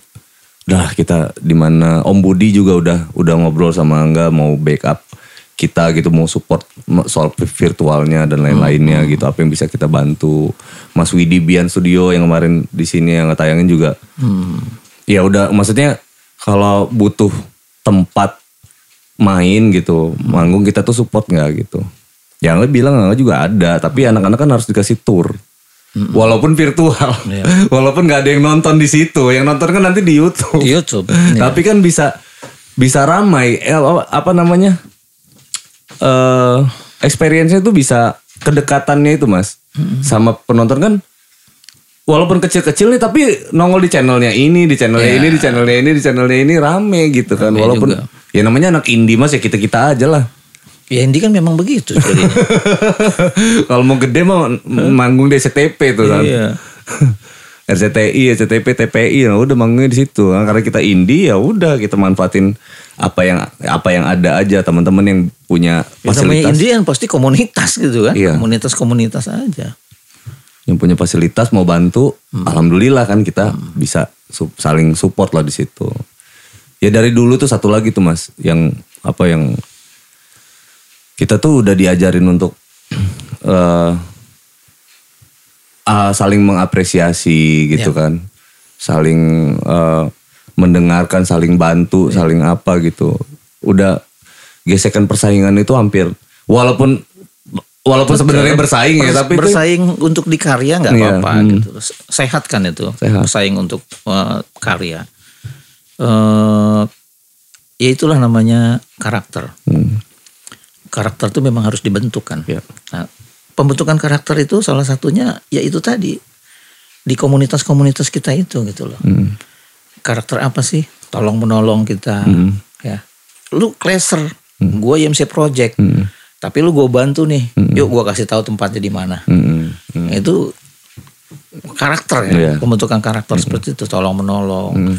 udah kita di mana Om Budi juga udah udah ngobrol sama Angga mau backup kita gitu mau support soal virtualnya dan lain-lainnya gitu. Apa yang bisa kita bantu? Mas Widi Bian Studio yang kemarin di sini yang tayangin juga. Ya udah maksudnya kalau butuh tempat main gitu manggung kita tuh support nggak gitu? Yang bilang nggak juga ada. Tapi anak-anak kan harus dikasih tour. Walaupun virtual. Iya. <laughs> walaupun nggak ada yang nonton di situ. Yang nonton kan nanti di YouTube. Di YouTube. Iya. tapi kan bisa bisa ramai eh, apa namanya eh experience-nya tuh bisa kedekatannya itu mas sama penonton kan walaupun kecil-kecil nih tapi nongol di channelnya ini di channelnya Iya. ini di channelnya ini di channelnya ini rame gitu kan Rame walaupun juga. ya namanya anak indie mas ya kita kita aja lah Ya ini kan memang begitu <laughs> kalau mau gede mah manggung di SCTP tuh kan Iya. <laughs> RCTI, RCTP, TPI, ya udah manggungnya di situ. Nah, karena kita indie ya udah kita manfaatin apa yang apa yang ada aja teman-teman yang punya Ya, fasilitas, Indian pasti komunitas gitu kan. Iya. Komunitas-komunitas aja. yang punya fasilitas mau bantu, Hmm. alhamdulillah kan kita bisa su- saling support lah di situ. Ya dari dulu tuh satu lagi tuh mas, yang apa yang kita tuh udah diajarin untuk <clears throat> eh ah, saling mengapresiasi gitu Ya. kan. Saling eh, mendengarkan, saling bantu, Ya. saling apa gitu. Udah gesekan persaingan itu hampir walaupun walaupun sebenarnya bersaing ya tapi itu bersaing untuk di karya nggak Iya, apa-apa hmm. gitu. Sehat kan itu. Sehat. Bersaing untuk eh, karya. eh ya itulah namanya karakter. Hmm, Karakter itu memang harus dibentuk kan. Ya. Nah, pembentukan karakter itu salah satunya ya itu tadi di komunitas-komunitas kita itu gitu loh. hmm, Karakter apa sih? Tolong menolong kita. Hmm. Ya. Lu kleser, gue IMC Project. hmm, Tapi lu gue bantu nih. Yuk gue kasih tahu tempatnya di mana. hmm, hmm. itu karakter ya Iya. pembentukan karakter seperti itu tolong menolong Hmm.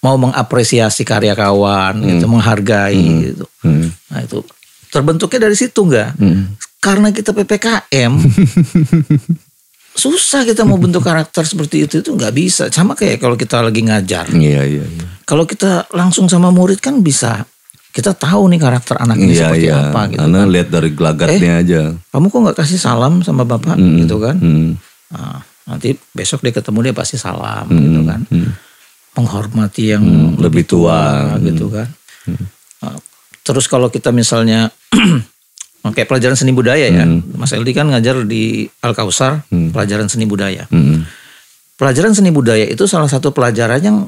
mau mengapresiasi karya kawan gitu menghargai gitu Hmm. nah itu terbentuknya dari situ enggak Hmm. karena kita ppkm <laughs> susah kita mau bentuk karakter seperti itu itu nggak bisa sama kayak kalau kita lagi ngajar Iya iya iya. kalau kita langsung sama murid kan bisa kita tahu nih karakter anak ini Iya seperti iya. apa gitu Karena kan. lihat dari gelagatnya aja. kamu kok nggak kasih salam sama bapak Hmm. gitu kan Hmm. Nah, nanti besok dia ketemu dia pasti salam gitu kan. Hmm. Menghormati yang Hmm, lebih tua. tua gitu kan. Nah, terus kalau kita misalnya <clears throat> kayak pelajaran seni budaya ya. Mas Eldi kan ngajar di Al Kausar pelajaran seni budaya. Hmm. Pelajaran seni budaya itu salah satu pelajaran yang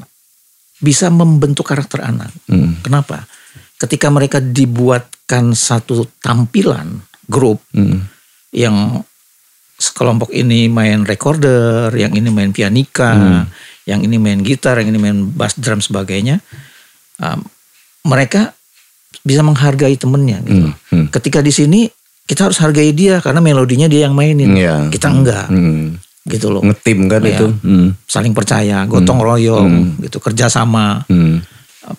bisa membentuk karakter anak. Hmm. Kenapa? Ketika mereka dibuatkan satu tampilan grup Hmm. yang sekelompok ini main recorder, yang ini main pianika, yang ini main gitar, yang ini main bass drum sebagainya, um, mereka bisa menghargai temennya. Gitu. Hmm. Hmm. Ketika di sini kita harus hargai dia karena melodinya dia yang mainin, Iya. kita enggak, Hmm. gitu loh. Ngetim kan Iya. itu. Hmm. Saling percaya, gotong royong, gitu, kerjasama. Hmm.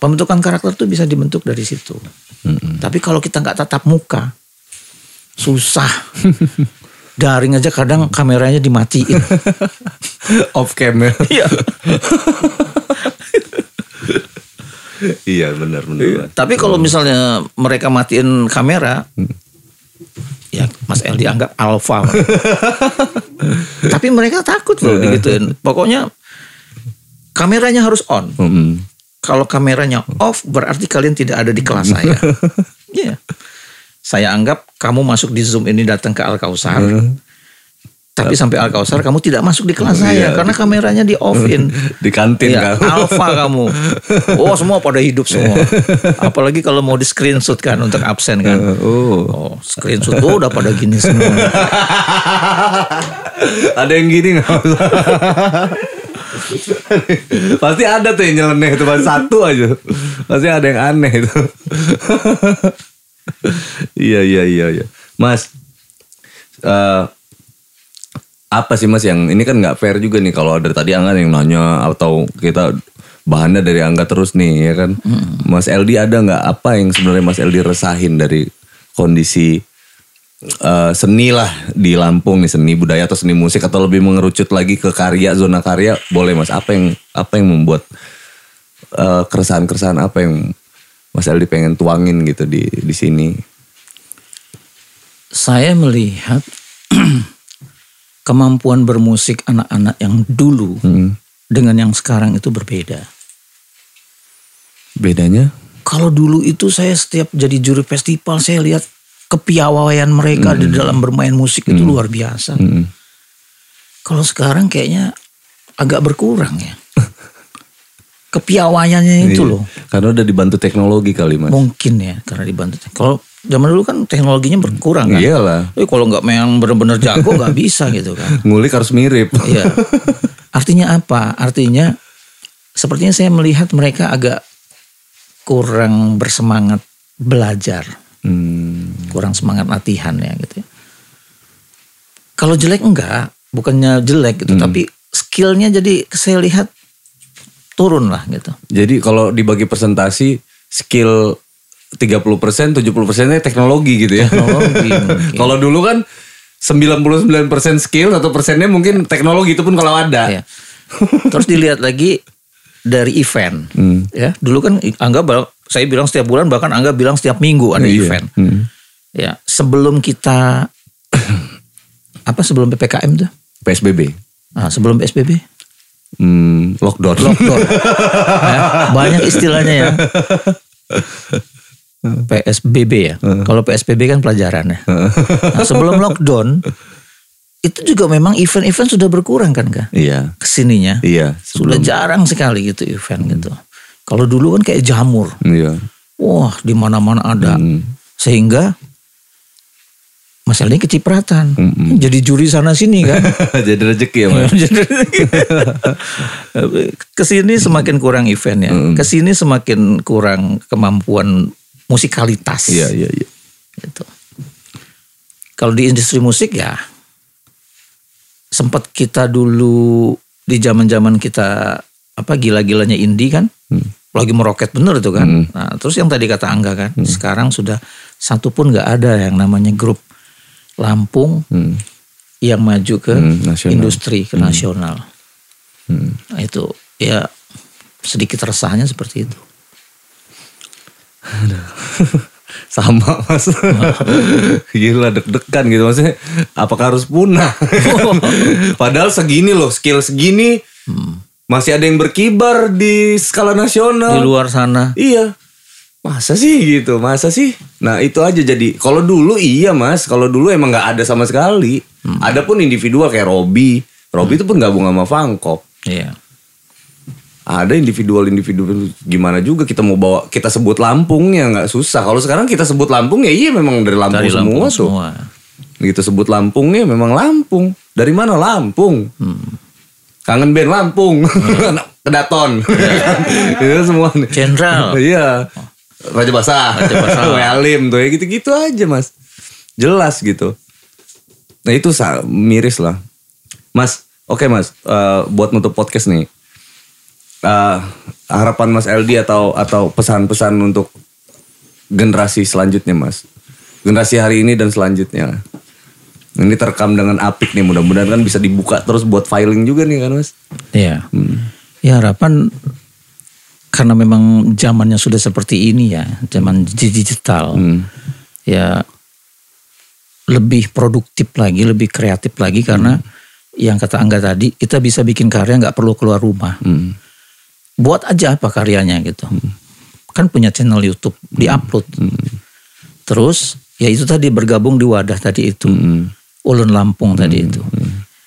Pembentukan karakter tuh bisa dibentuk dari situ. Hmm. Tapi kalau kita nggak tatap muka, susah. <laughs> Daring aja kadang kameranya dimatiin. <laughs> Off cam ya. Iya. <laughs> <laughs> iya benar benar. Tapi kalau misalnya mereka matiin kamera, ya Mas El dianggap alfa. <laughs> Tapi mereka takut loh <laughs> digituin. Pokoknya kameranya harus on. Hmm. Kalau kameranya off berarti kalian tidak ada di kelas saya. Iya. Saya anggap kamu masuk di Zoom ini datang ke Al Kausar. Tapi sampai Al Kausar kamu tidak masuk di kelas saya Iya. karena kameranya di offin. <laughs> Di kantin Iya, kan. <laughs> alfa kamu. Oh, semua pada hidup semua. <laughs> Apalagi kalau mau di screenshot kan untuk absen kan. Oh. Oh, screenshot oh, udah pada gini semua. ada yang gini nggak? Pasti ada tuh yang nyeleneh itu Mas. satu aja. Pasti ada yang aneh itu. iya iya iya iya. Mas, eh, apa sih Mas yang ini kan nggak fair juga nih kalau ada tadi Angga yang nanya atau kita bahannya dari Angga terus nih ya kan. Mas LD ada nggak? Apa yang sebenarnya Mas LD resahin dari kondisi eh, seni lah di Lampung nih seni budaya atau seni musik atau lebih mengerucut lagi ke karya zona karya? Boleh mas. Apa yang apa yang membuat eh, keresahan-keresahan apa yang Mas Aldi pengen tuangin gitu di di sini? Saya melihat <clears throat> kemampuan bermusik anak-anak yang dulu Hmm. dengan yang sekarang itu berbeda. bedanya Kalau dulu itu saya setiap jadi juri festival saya lihat kepiawaian mereka di dalam bermain musik itu luar biasa. Hmm. Kalau sekarang kayaknya agak berkurang ya. <laughs> Kepiawaiannya itu Iya. loh. karena udah dibantu teknologi kali mas Mungkin ya karena dibantu. Kalau zaman dulu kan teknologinya berkurang kan. iyalah Eh kalau nggak memang benar-benar jago nggak <laughs> bisa gitu kan. ngulik harus mirip Iya. Artinya apa? Artinya sepertinya saya melihat mereka agak kurang bersemangat belajar, Hmm. kurang semangat latihan ya gitu. ya. Kalau jelek enggak, bukannya jelek gitu, tapi skillnya jadi saya lihat turun lah gitu. jadi kalau dibagi presentasi skill 30% 70% nya teknologi gitu ya Teknologi <laughs> kalau dulu kan 99% skill satu persennya mungkin teknologi itu pun kalau ada Ya. Terus dilihat lagi dari event, Hmm. ya. Dulu kan anggap saya bilang setiap bulan bahkan Angga bilang setiap minggu ada Iya. event. Hmm. Ya, sebelum kita <coughs> apa sebelum PPKM tuh? PSBB. Nah, sebelum PSBB. Hmm, lockdown. Lockdown. <laughs> Ya, banyak istilahnya ya. <laughs> PSBB ya. Kalau PSBB kan pelajaran ya. Nah, sebelum lockdown itu juga memang event-event sudah berkurang kan kak? Iya. Ke sininya Iya. sudah Sebelum. jarang sekali gitu event gitu. Kalau dulu kan kayak jamur, Iya. wah di mana-mana ada, Hmm. sehingga masalahnya kecipratan, Mm-mm. jadi juri sana sini kan. <laughs> Jadi rezeki ya mas. <laughs> <laughs> Ke sini semakin kurang event ya, ke sini semakin kurang kemampuan musikalitas. Iya iya iya. gitu. Kalau di industri musik ya sempat kita dulu di zaman-zaman kita apa gila-gilanya indie kan lagi meroket bener itu kan. Hmm. Nah, terus yang tadi kata Angga kan, sekarang sudah satu pun nggak ada yang namanya grup Lampung Hmm. yang maju ke Hmm, nasional. industri ke nasional. Hmm. Nah, itu ya sedikit resahnya seperti itu. <laughs> Sama mas. <laughs> Gila deg-degan gitu maksudnya. Apakah harus punah? <laughs> Padahal segini loh skill segini masih ada yang berkibar di skala nasional. Di luar sana Iya. Masa sih gitu? Masa sih? Nah itu aja jadi. Kalau dulu iya mas. Kalau dulu emang nggak ada sama sekali. Ada pun individual kayak Robi. Robi itu pun gabung sama Fangkop. Iya. Ada individual-individu gimana juga kita mau bawa kita sebut Lampung ya nggak susah. Kalau sekarang kita sebut Lampung ya iya memang dari Lampung Dari semua Lampung tuh. semua. Gitu sebut Lampung ya memang Lampung. Dari mana Lampung? Kangen band Lampung. <laughs> Kedaton. <laughs> Itu semua nih. Jenderal. <laughs> Iya. Raja Basah. Raja Basah. Wealim tuh ya gitu-gitu aja mas. Jelas gitu. Nah itu miris lah. Mas, oke mas. Eh, buat nutup podcast nih. Eh, harapan Mas LD atau atau pesan-pesan untuk generasi selanjutnya mas. Generasi hari ini dan selanjutnya. Ini terekam dengan apik nih mudah-mudahan kan bisa dibuka terus buat filing juga nih kan mas. Iya. Ya harapan karena memang zamannya sudah seperti ini ya, zaman digital. Hmm. Ya lebih produktif lagi, lebih kreatif lagi karena yang kata Angga tadi, kita bisa bikin karya nggak perlu keluar rumah. Hmm. Buat aja apa karyanya gitu. Kan punya channel YouTube, diupload. Terus ya itu tadi bergabung di wadah tadi itu. Hmm. Ulun Lampung tadi itu.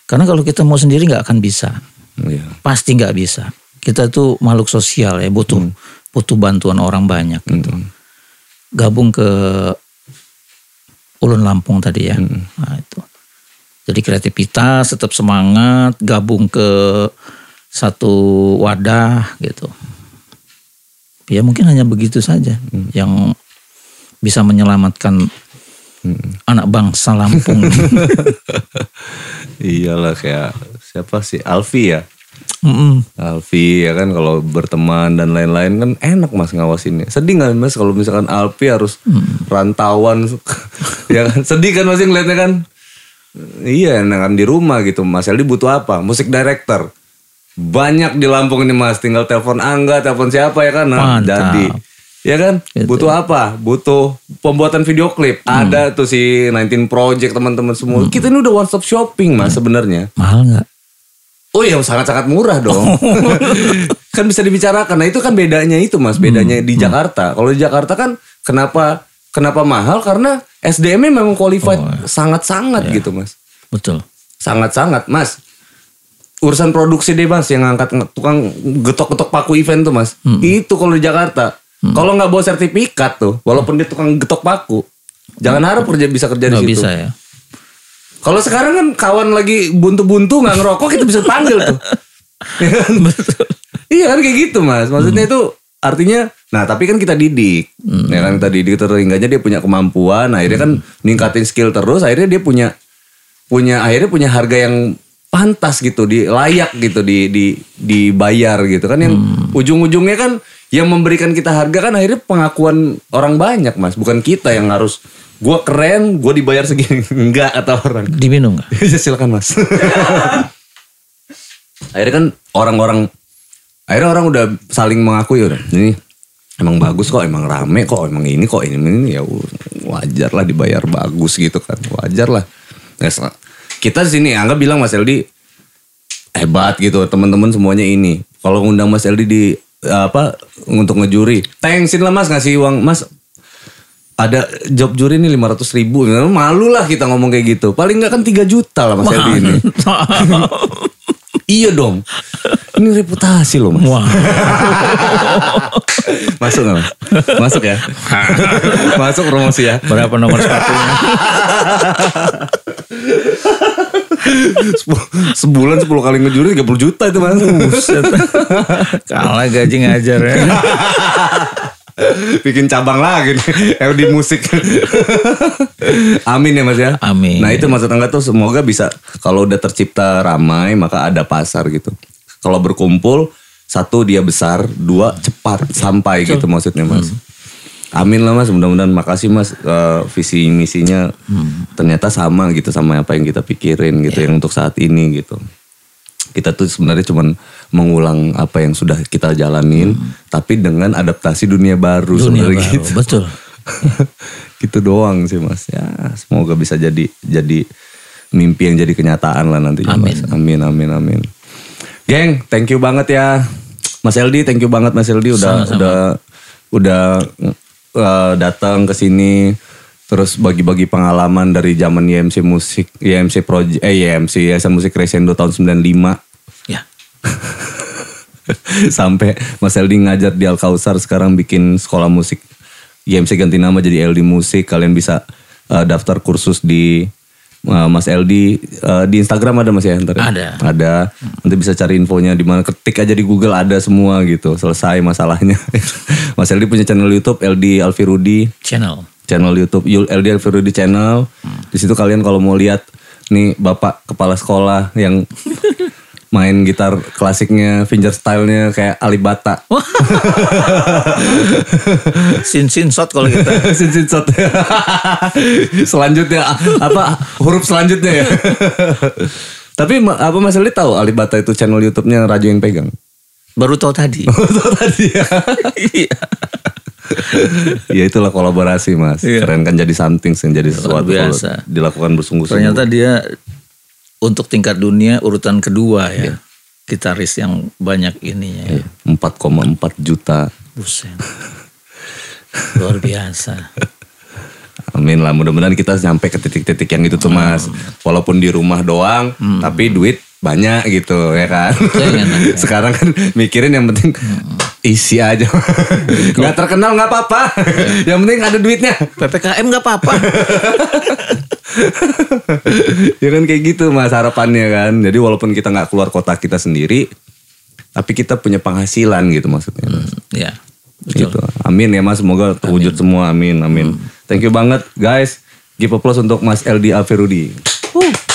Karena kalau kita mau sendiri nggak akan bisa. Iya. pasti nggak bisa. Kita tuh makhluk sosial ya, butuh butuh bantuan orang banyak gitu. Gabung ke Ulun Lampung tadi ya. Nah, itu. Jadi kreativitas, tetap semangat, gabung ke satu wadah gitu. Ya mungkin hanya begitu saja yang bisa menyelamatkan anak bangsa Lampung. <laughs> Iyalah kayak siapa sih Alfi ya. Mm-mm. Alfi ya kan kalau berteman dan lain-lain kan enak mas ngawasinnya. Sedih nggak mas kalau misalkan Alfi harus rantauan <laughs> ya kan sedih kan mas ngeliatnya kan. Iya kan di rumah gitu Mas Eldi butuh apa? Musik director. Banyak di Lampung ini mas tinggal telepon Angga, telepon siapa ya kan. Nah, jadi ya kan Gitu. butuh apa? Butuh pembuatan video klip. Ada tuh si 19 Project teman-teman semua. Kita ini udah one stop shopping mas sebenarnya. Mahal nggak? Oh iya sangat-sangat murah dong. <laughs> kan bisa dibicarakan. Nah itu kan bedanya itu mas. Bedanya di Jakarta. Kalau di Jakarta kan kenapa kenapa mahal? Karena SDM-nya memang qualified sangat-sangat gitu mas. Betul. Sangat-sangat mas. Urusan produksi deh mas yang ngangkat tukang getok-getok paku event tuh mas. Itu kalau di Jakarta. Kalau nggak bawa sertifikat tuh, walaupun dia tukang getok paku, jangan harap kerja bisa kerja di Nggak situ. bisa ya. Kalau sekarang kan kawan lagi buntu-buntu nggak ngerokok kita bisa panggil tuh. <laughs> Ya kan? Iya kan kayak gitu mas. Maksudnya itu artinya, nah tapi kan kita didik, ya kan kita didik terhingganya dia punya kemampuan, akhirnya kan ningkatin skill terus, akhirnya dia punya punya akhirnya punya harga yang pantas gitu, di layak gitu, di di dibayar gitu kan yang ujung-ujungnya kan yang memberikan kita harga kan akhirnya pengakuan orang banyak mas, bukan kita yang harus gua keren, gua dibayar segini <laughs> enggak kata orang. Diminum nggak? <laughs> Ya, silakan mas. <laughs> akhirnya kan orang-orang, akhirnya orang udah saling mengakui udah. Ini emang bagus kok, emang rame kok, emang ini kok ini ini ya wajar lah dibayar bagus gitu kan, wajar lah. Sel- kita di sini Angga bilang Mas Eldi hebat gitu, teman-teman semuanya ini. Kalau ngundang Mas Eldi di apa untuk ngejuri, thanksin lah Mas ngasih uang. Mas. Ada job juri nih 500 ribu. Malu lah kita ngomong kayak gitu. Paling nggak kan 3 juta lah Mas Eldi ini. <laughs> Iya dong Ini reputasi loh mas Wah. <laughs> Masuk gak mas? Masuk ya? <laughs> Masuk promosi ya? Berapa nomor sepatunya? Sebu- Sebulan 10 kali ngejuri 30 juta itu mas Buset. Kalah gaji ngajar ya. Bikin cabang lagi nih LD musik Amin ya mas ya Amin. Nah itu maksud Angga tuh semoga bisa Kalau udah tercipta ramai Maka ada pasar gitu Kalau berkumpul Satu dia besar Dua cepat sampai gitu maksudnya mas Amin lah mas Mudah-mudahan makasih mas eh, Visi misinya Ternyata sama gitu Sama apa yang kita pikirin gitu Yang untuk saat ini gitu kita tuh sebenarnya cuman mengulang apa yang sudah kita jalanin tapi dengan adaptasi dunia baru Dunia sebenarnya baru, gitu. betul. <laughs> gitu doang sih Mas. Ya, semoga bisa jadi jadi mimpi yang jadi kenyataan lah nantinya Amin. Mas. Amin amin amin. Geng, thank you banget ya. Mas Eldi, thank you banget Mas Eldi udah Sama-sama. udah udah uh, datang ke sini terus bagi-bagi pengalaman dari zaman YMC Musik, YMC Project eh YMC Yayasan Musik Crescendo tahun 95 Ya. <laughs> sampai Mas Eldi ngajar di Al Kausar sekarang bikin sekolah musik YMC ganti nama jadi LD Musik kalian bisa uh, daftar kursus di Mas Eldi Uh, di Instagram ada Mas ya? Ntar ya? Ada. ada. Nanti bisa cari infonya di mana. Ketik aja di Google ada semua gitu. Selesai masalahnya. <laughs> Mas Eldi punya channel YouTube LD Alfirudi. Channel. channel YouTube. LD Alfirudi channel. Di situ kalian kalau mau lihat nih bapak kepala sekolah yang <laughs> main gitar klasiknya fingerstyle-nya kayak Alibata <laughs> Sin sin shot kalau kita. <laughs> Sin sin shot. <laughs> selanjutnya apa huruf selanjutnya ya tapi apa Mas Eli tahu Alibata itu channel YouTube-nya Rajo yang pegang Baru tahu tadi. Tahu tadi ya Iya. ya itulah kolaborasi mas Iya. keren kan jadi something sih jadi sesuatu biasa. dilakukan bersungguh-sungguh Ternyata dia untuk tingkat dunia urutan kedua ya. Gitaris yang banyak ininya ya. 4,4 juta Buset. <laughs> Luar biasa. Amin lah mudah-mudahan kita sampai ke titik-titik yang itu tuh mas walaupun di rumah doang tapi duit banyak gitu ya kan? Jangan, <laughs> ya. sekarang kan mikirin yang penting isi aja. <laughs> Nggak terkenal nggak apa-apa. Yang penting ada duitnya. PPKM nggak apa-apa. <laughs> ya kan kayak gitu mas harapannya kan. Jadi walaupun kita nggak keluar kota kita sendiri tapi kita punya penghasilan gitu maksudnya Mas. ya. gitu. Amin ya mas. Semoga terwujud semua. Amin amin. Thank you banget guys. Give applause untuk mas LD Alferudi Uh.